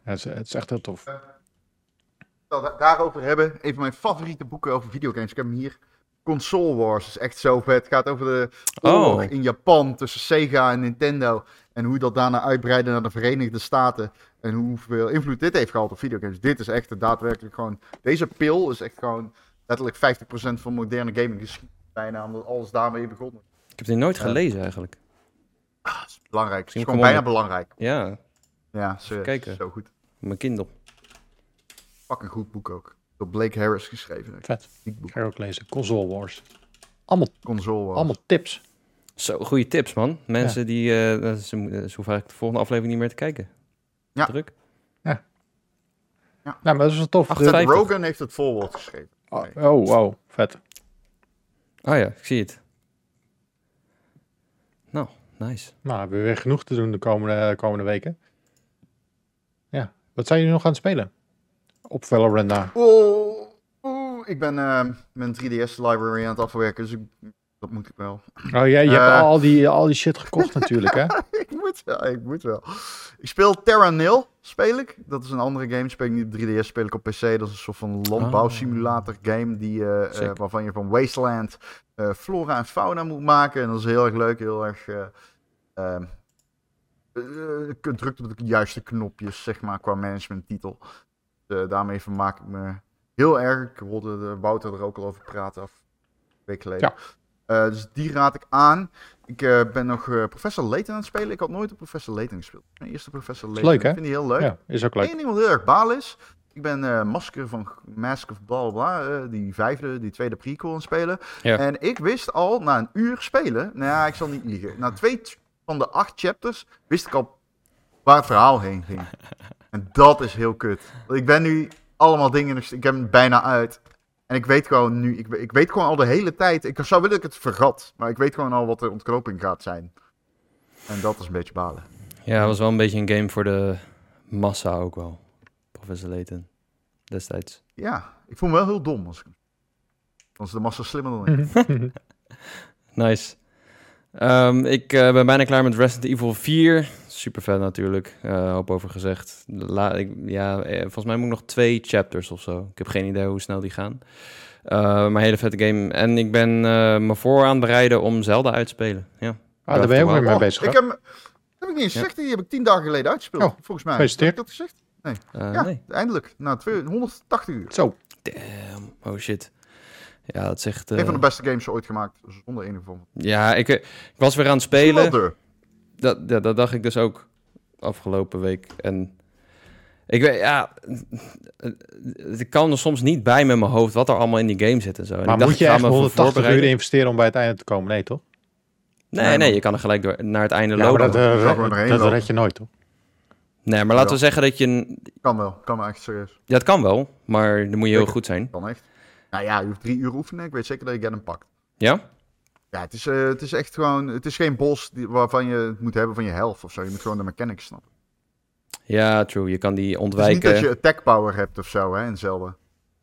Ja, het, is, het is echt heel tof. Zal da- daarover hebben. Een van mijn favoriete boeken over videogames. Ik heb hem hier. Console Wars is echt zo vet. Het gaat over de oorlog Oh. in Japan tussen Sega en Nintendo. En hoe dat daarna uitbreidde naar de Verenigde Staten. En hoeveel invloed dit heeft gehad op videogames. Dit is echt daadwerkelijk gewoon... Deze pil is echt gewoon letterlijk 50% van moderne gaming geschiedenis. Bijna, omdat alles daarmee begonnen. Ik heb die nooit gelezen eigenlijk. Ah, is belangrijk. Het is gewoon bijna belangrijk. Ja, Ja, ze, kijken. zo goed. mijn Kindle. Fucking goed boek ook. Door Blake Harris geschreven. Vet. Ga je ook lezen. Console Wars. Allemaal, Console Wars. allemaal tips. Zo, goede tips, man. Mensen die... eh, ze, ze hoeven eigenlijk de volgende aflevering niet meer te kijken. Ja. Druk. Nou, maar dat is wel tof. Seth 58. Rogen heeft het voorwoord geschreven. Oh, oh, wow. Vet. Oh ja, ik zie het. Nou, nice. Nou, hebben we weer genoeg te doen de komende, komende weken. Ja. Wat zijn jullie nog aan het spelen? Op Valorant na. Ik ben eh, mijn 3DS library aan het afwerken, dus ik, dat moet ik wel. Oh ja, je hebt Eh. al die, al die shit gekocht natuurlijk, hè? ik moet wel, ik moet wel. Ik speel Terra Nil, speel ik. Dat is een andere game, speel ik niet op 3DS, speel ik op PC. Dat is een soort van landbouwsimulator game, die, eh, waarvan je van Wasteland flora en fauna moet maken. En dat is heel erg leuk, heel erg... eh, ehm, eh, je drukt op de juiste knopjes, zeg maar, qua managementtitel. Uh, daarmee vermaak ik me heel erg. Ik hoorde de Wouter er ook al over praten af een week geleden. Ja. Eh, dus die raad ik aan. Ik eh, ben nog eh, Professor Layton aan het spelen. Ik had nooit een Professor Layton gespeeld. Mijn eerste Professor Layton. leuk, hè? Ik vind die heel leuk. Ja, is ook leuk. Eén ding wat heel erg baal is. Ik ben eh, Masker van Mask of bla bla eh, die vijfde, die tweede prequel aan het spelen. Ja. En ik wist al na een uur spelen. Nou ja, ik zal niet liegen. Na twee van de acht chapters wist ik al waar het verhaal heen ging. En dat is heel kut. Want ik ben nu allemaal dingen. Ik heb hem bijna uit. En ik weet gewoon nu. Ik, ik weet gewoon al de hele tijd. Ik zou willen dat ik het vergat. Maar ik weet gewoon al wat de ontknoping gaat zijn. En dat is een beetje balen. Ja, het was wel een beetje een game voor de massa ook wel. Professor Layton. Destijds. Ja, ik voel me wel heel dom. Als is de massa slimmer dan ik. Nice. Ehm, ik eh, ben bijna klaar met Resident Evil 4. Super vet natuurlijk. Eh hoop over gezegd. La ik, ja, eh, volgens mij moet ik nog twee chapters of zo. Ik heb geen idee hoe snel die gaan. Eh, maar hele vette game. En ik ben eh, me voor aan het bereiden om Zelda uit te spelen. Ja. Ah, daar ben je ook weer mee Oh, bezig, ik heb, heb ik niet eens Ja. gezegd. Die heb ik tien dagen geleden uitgespeeld. Oh, volgens mij. Heb ik dat gezegd? Eh, ja, Nee. eindelijk. Na twee- 180 uur. Zo. Damn. Oh shit. Ja, dat echt... Een van de beste games ooit gemaakt. Zonder enige vorm. van- Ja, ik, ik was weer aan het spelen. Dat, ja, dat dacht ik dus ook afgelopen week. En ik weet, ja, ik kan er soms niet bij met mijn hoofd wat er allemaal in die game zit en zo. En Maar ik dacht, moet je echt me voor 180 uur voorbereiden. investeren om bij het einde te komen? Nee, toch? Nee, Nee, je kan er gelijk door, naar het einde Ja, maar lopen. dat, eh, doorheen dat lopen. red je nooit, toch? nee, maar laten we zeggen dat je... een- Kan wel. Kan wel echt serieus. Ja, het kan wel, maar dan moet je heel Zeker. goed zijn. Kan echt. Nou ja, je hoeft drie uur oefenen. Ik weet zeker dat je hem pakt. Ja? Ja, het is, eh, het is echt gewoon... Het is geen bos die, waarvan je het moet hebben van je health of zo. Je moet gewoon de mechanics snappen. Ja, true. Je kan die Het is niet ontwijken. dat je attack power hebt of zo, hè, in Zelda.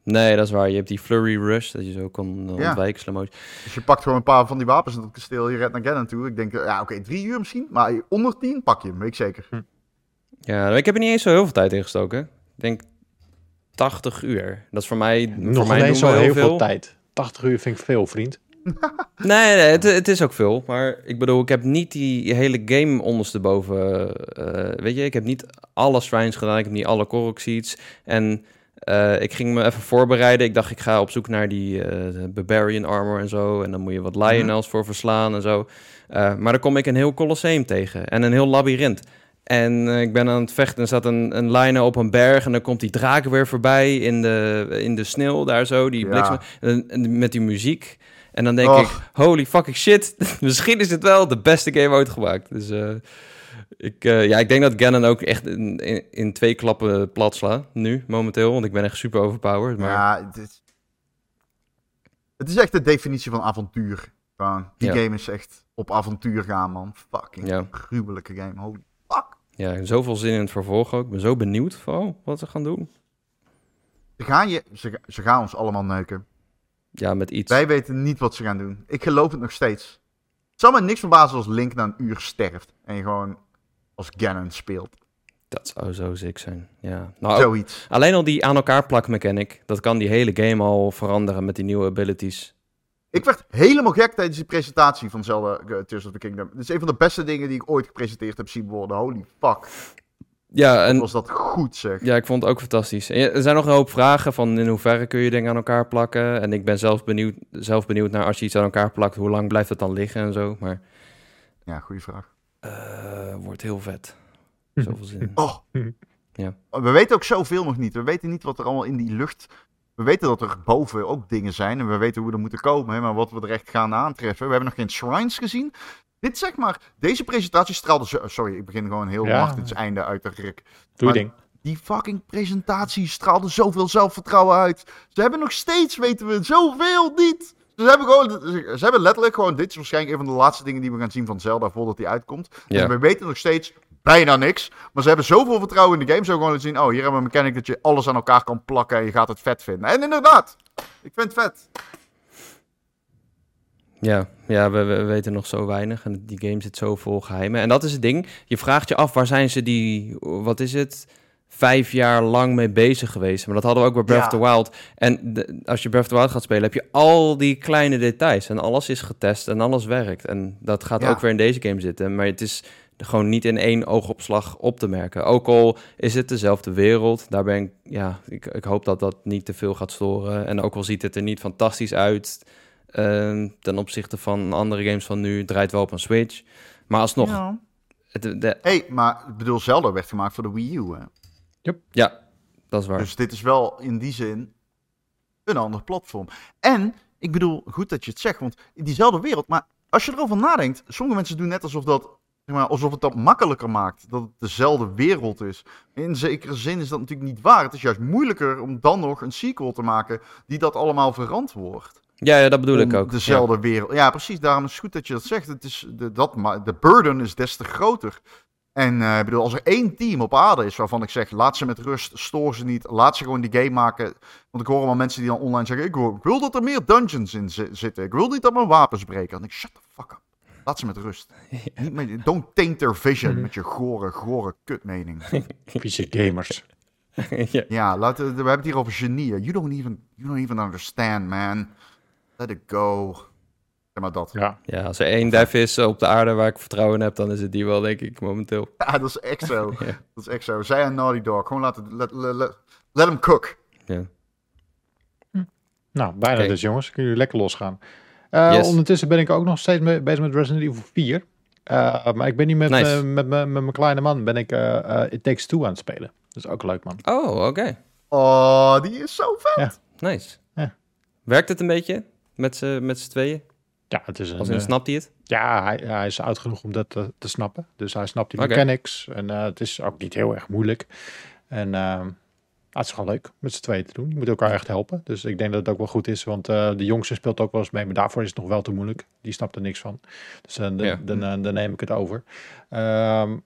Nee, dat is waar. Je hebt die flurry rush, dat je zo kan eh, Ja. ontwijken, slow motion. Dus je pakt gewoon een paar van die wapens in het kasteel, je redt naar Ganon toe. Ik denk, eh, ja, oké, drie uur misschien, maar onder tien pak je hem, weet ik zeker. Ja, ik heb er niet eens zo heel veel tijd in gestoken. Ik denk 80 uur. Dat is voor mij, voor Nog mij doen we zo heel veel tijd. 80 uur vind ik veel, vriend. Nee, nee het, het is ook veel. Maar ik bedoel, ik heb niet die hele game ondersteboven. eh weet je, ik heb niet alle shrines gedaan. Ik heb niet alle Korok seeds. En eh, ik ging me even voorbereiden. Ik dacht, ik ga op zoek naar die eh, Barbarian armor en zo. En dan moet je wat Lionels voor verslaan en zo. Maar dan kom ik een heel Colosseum tegen. En een heel labyrint. En ik ben aan het vechten. Er staat een, een line op een berg. En dan komt die draak weer voorbij in de, in de sneeuw daar zo. Die Ja. bliksem. En, en met die muziek. En dan denk Och. ik, holy fucking shit. Misschien is het wel de beste game ooit gemaakt. Dus eh, ik, eh, ja, ik denk dat Ganon ook echt in, in, in twee klappen plat sla. Nu, momenteel. Want ik ben echt super overpowered. Maar Ja, het is, het is echt de definitie van avontuur. Gewoon, die Ja. game is echt op avontuur gaan, man. Fucking Ja. gruwelijke game. Holy fuck. ja, zoveel zin in het vervolg ook. Ik ben zo benieuwd vooral wat ze gaan doen. Ze gaan, je, ze, ze gaan ons allemaal neuken. Ja, met iets. Wij weten niet wat ze gaan doen. Ik geloof het nog steeds. Het zal me niks verbazen als Link na een uur sterft. En je gewoon als Ganon speelt. Dat zou zo sick zijn. Ja. Nou, Zoiets. alleen al die aan elkaar plak mechanic. Dat kan die hele game al veranderen met die nieuwe abilities. Ik werd helemaal gek tijdens die presentatie van Zelda eh, Tears of the Kingdom. Het is een van de beste dingen die ik ooit gepresenteerd heb zien worden. Holy fuck. Ja, En was dat goed zeg. Ja, ik vond het ook fantastisch. En ja, er zijn nog een hoop vragen van in hoeverre kun je dingen aan elkaar plakken. En ik ben zelf benieuwd, zelf benieuwd naar als je iets aan elkaar plakt, hoe lang blijft het dan liggen en zo. Maar Ja, goede vraag. eh wordt heel vet. Zoveel zin. in. Oh. Ja. We weten ook zoveel nog niet. We weten niet wat er allemaal in die lucht... We weten dat er boven ook dingen zijn. En we weten hoe we er moeten komen. Hè, maar wat we er echt gaan aantreffen. We hebben nog geen shrines gezien. Dit zeg maar... Deze presentatie straalde zo... Sorry, ik begin gewoon heel Ja. Martins einde uit de rik. Doe Maar- ding. Die fucking presentatie straalde zoveel zelfvertrouwen uit. Ze hebben nog steeds, weten we, zoveel niet. Ze hebben, gewoon, ze hebben letterlijk gewoon... Dit is waarschijnlijk een van de laatste dingen die we gaan zien van Zelda voordat die uitkomt. Ja. En we weten nog steeds bijna niks. Maar ze hebben zoveel vertrouwen in de game. Zo gewoon zien, oh, hier hebben we een mechanic dat je alles aan elkaar kan plakken en je gaat het vet vinden. En inderdaad, ik vind het vet. Ja, ja we, we weten nog zo weinig en die game zit zo vol geheimen. En dat is het ding, je vraagt je af waar zijn ze die, wat is het, vijf jaar lang mee bezig geweest. Maar dat hadden we ook bij Breath Ja. of the Wild. En de- als je Breath of the Wild gaat spelen, heb je al die kleine details. En alles is getest en alles werkt. En dat gaat Ja. ook weer in deze game zitten. Maar het is gewoon niet in één oogopslag op te merken. Ook al is het dezelfde wereld, daar ben ik, ja, ik, ik hoop dat dat niet te veel gaat storen. En ook al ziet het er niet fantastisch uit ten opzichte van andere games van nu, draait wel op een Switch. Maar alsnog, Ja. het, de, hey, maar ik bedoel, Zelda werd gemaakt voor de Wii U. Hè? ja, dat is waar. Dus dit is wel in die zin een ander platform. En, ik bedoel, goed dat je het zegt, want in diezelfde wereld, maar als je erover nadenkt, sommige mensen doen net alsof dat, zeg maar, alsof het dat makkelijker maakt, dat het dezelfde wereld is. In zekere zin is dat natuurlijk niet waar. Het is juist moeilijker om dan nog een sequel te maken die dat allemaal verantwoordt. Ja, ja dat bedoel ik ook. Dezelfde wereld. Ja, precies. Daarom is het goed dat je dat zegt. Het is de, dat, maar de burden is des te groter. En eh, ik bedoel, als er één team op aarde is waarvan ik zeg, laat ze met rust, stoor ze niet, laat ze gewoon die game maken. Want ik hoor allemaal mensen die dan online zeggen, ik wil, ik wil dat er meer dungeons in zi- zitten. Ik wil niet dat mijn wapens breken. Dan denk ik, shut the fuck up. Laat ze met rust. Don't taint their vision met je gore, gore kutmening. Vieze gamers. ja. Ja, laten, we we hebben het hier over genieën. You don't even, you don't even understand, man. Let it go. Zeg maar dat. Ja. ja, als er één dev is op de aarde waar ik vertrouwen in heb, dan is het die wel, denk ik, momenteel. Ja, dat is echt zo. Ja. Dat is echt zo. Zij en Naughty Dog. Gewoon laten... Let, let, let, let them cook. Ja. Nou, bijna dus jongens. Kunnen jullie lekker losgaan. Eh, Yes. Ondertussen ben ik ook nog steeds mee- bezig met Resident Evil 4. Eh, maar ik ben niet met, Nice. met, met, met mijn kleine man. Ben ik eh, eh, It Takes Two aan het spelen. Dat is ook leuk, man. Oh, oké. Oh, die is zo vet. Nice. Ja. Werkt het een beetje met z'n tweeën? Ja, het is een, Als in, eh, snapt hij het? ja, hij, hij is oud genoeg om dat te, te snappen. Dus hij snapt die mechanics. En eh, het is ook niet heel erg moeilijk. En ah, het is gewoon leuk met z'n tweeën te doen. Je moet elkaar echt helpen. Dus ik denk dat het ook wel goed is. Want eh, de jongste speelt ook wel eens mee. Maar daarvoor is het nog wel te moeilijk. Die snapt er niks van. Dus dan, Ja. dan, dan neem ik het over. Ehm,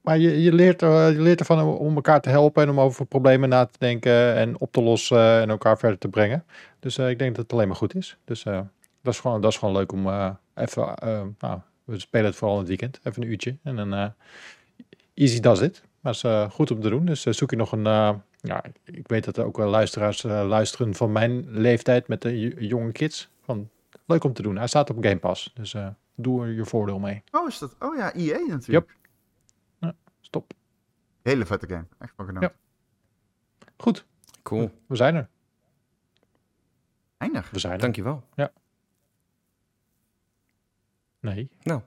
Maar je, je, leert, er- je leert ervan om elkaar te helpen en om over problemen na te denken en op te lossen en elkaar verder te brengen. Dus eh, ik denk dat het alleen maar goed is. Dus eh, dat, is gewoon, dat is gewoon leuk om eh, even, nou, we spelen het vooral in het weekend, even een uurtje. En dan eh, easy does it. Maar het is eh, goed om te doen. Dus eh, zoek je nog een, eh, ja, ik weet dat er ook wel luisteraars eh, luisteren van mijn leeftijd met de jonge kids. Van, leuk om te doen. Hij staat op Game Pass. Dus eh, doe er je voordeel mee. Oh, is dat? Oh ja, EA natuurlijk. Stop. Hele vette game. Echt van genoten. Goed, Cool, we zijn er. Eindig. We zijn er. dankjewel. Nee, Nou,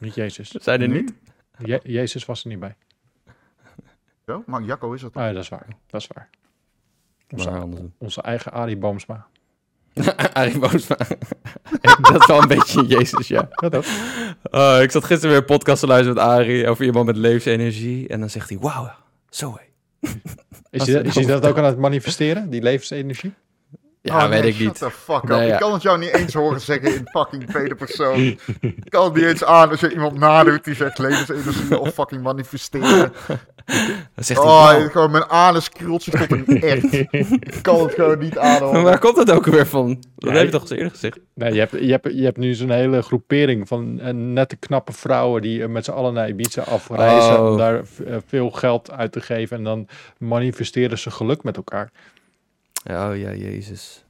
niet Jezus. zijn er Nu? niet? Je- Jezus was er niet bij. Zo, maar Jacco is er toch? Ah, dat is waar. Dat is waar. Onze, doen. onze eigen Arie Boomsma. Arie Boomsma. dat is wel een beetje Jezus, ja. Dat ook. Oh, ik zat gisteren weer een podcast te luisteren met Arie over iemand met levensenergie. En dan zegt hij, wauw, zo hé. Is hij, is dat ook aan het manifesteren, die levensenergie? Ja, Oh, weet nee, ik shut niet. the fuck up. Nee, ja. Ik kan het jou niet eens horen zeggen in fucking tweede persoon. Ik kan het niet eens aan als je iemand nadoet die zegt levensenergie of fucking manifesteren. Dan zegt hij, Oh, wauw. gewoon mijn anus krult zich tot een echt. Ik kan het gewoon niet Maar aanhoren. waar komt dat ook weer van? Dat Ja, heb je ik- toch eens eerder gezegd? Nee, je hebt, je hebt, je hebt nu zo'n hele groepering van eh, nette knappe vrouwen die eh, met z'n allen naar Ibiza afreizen Oh. om daar eh, veel geld uit te geven en dan manifesteren ze geluk met elkaar. Ja, Oh ja, Jezus.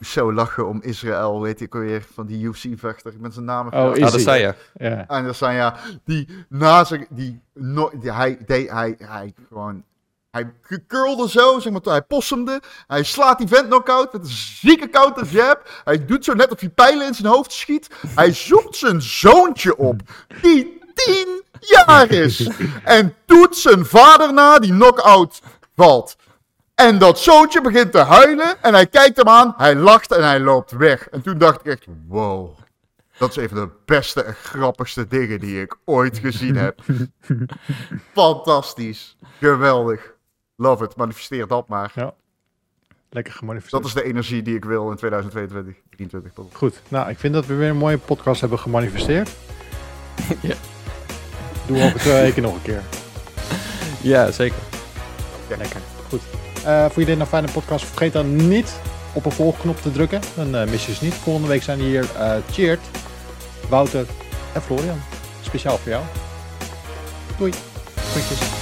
Zo lachen om Israël, weet ik alweer, van die UFC-vechter. Ik ben zijn naam Oh, vergeten. is Ah, dat hij? zei je. Ja. En dat zijn ja, die na zich, die, no, die hij, deed, hij, hij gewoon, hij curlde zo, zeg maar, hij possumde. Hij slaat die vent knock-out met een zieke counter jab. Hij doet zo net of hij pijlen in zijn hoofd schiet. Hij zoekt zijn zoontje op, die tien jaar is. En doet zijn vader na, die knock-out valt. En dat zoontje begint te huilen en hij kijkt hem aan, hij lacht en hij loopt weg. En toen dacht ik echt, wow. Dat is een van de beste en grappigste dingen die ik ooit gezien heb. Fantastisch. Geweldig. Love it. Manifesteer dat maar. Lekker gemanifesteerd. Dat is de energie die ik wil in 2022. 23. pardon. Goed. Nou, ik vind dat we weer een mooie podcast hebben gemanifesteerd. Ja. Doe over twee weken nog een keer. Ja, zeker. Lekker. Goed. Eh vond je dit een fijne podcast? Vergeet dan niet op een volgknop te drukken. Dan eh, mis je ze niet. Volgende week zijn hier eh Cheert, Wouter en Florian. Speciaal voor jou. Doei. Groetjes.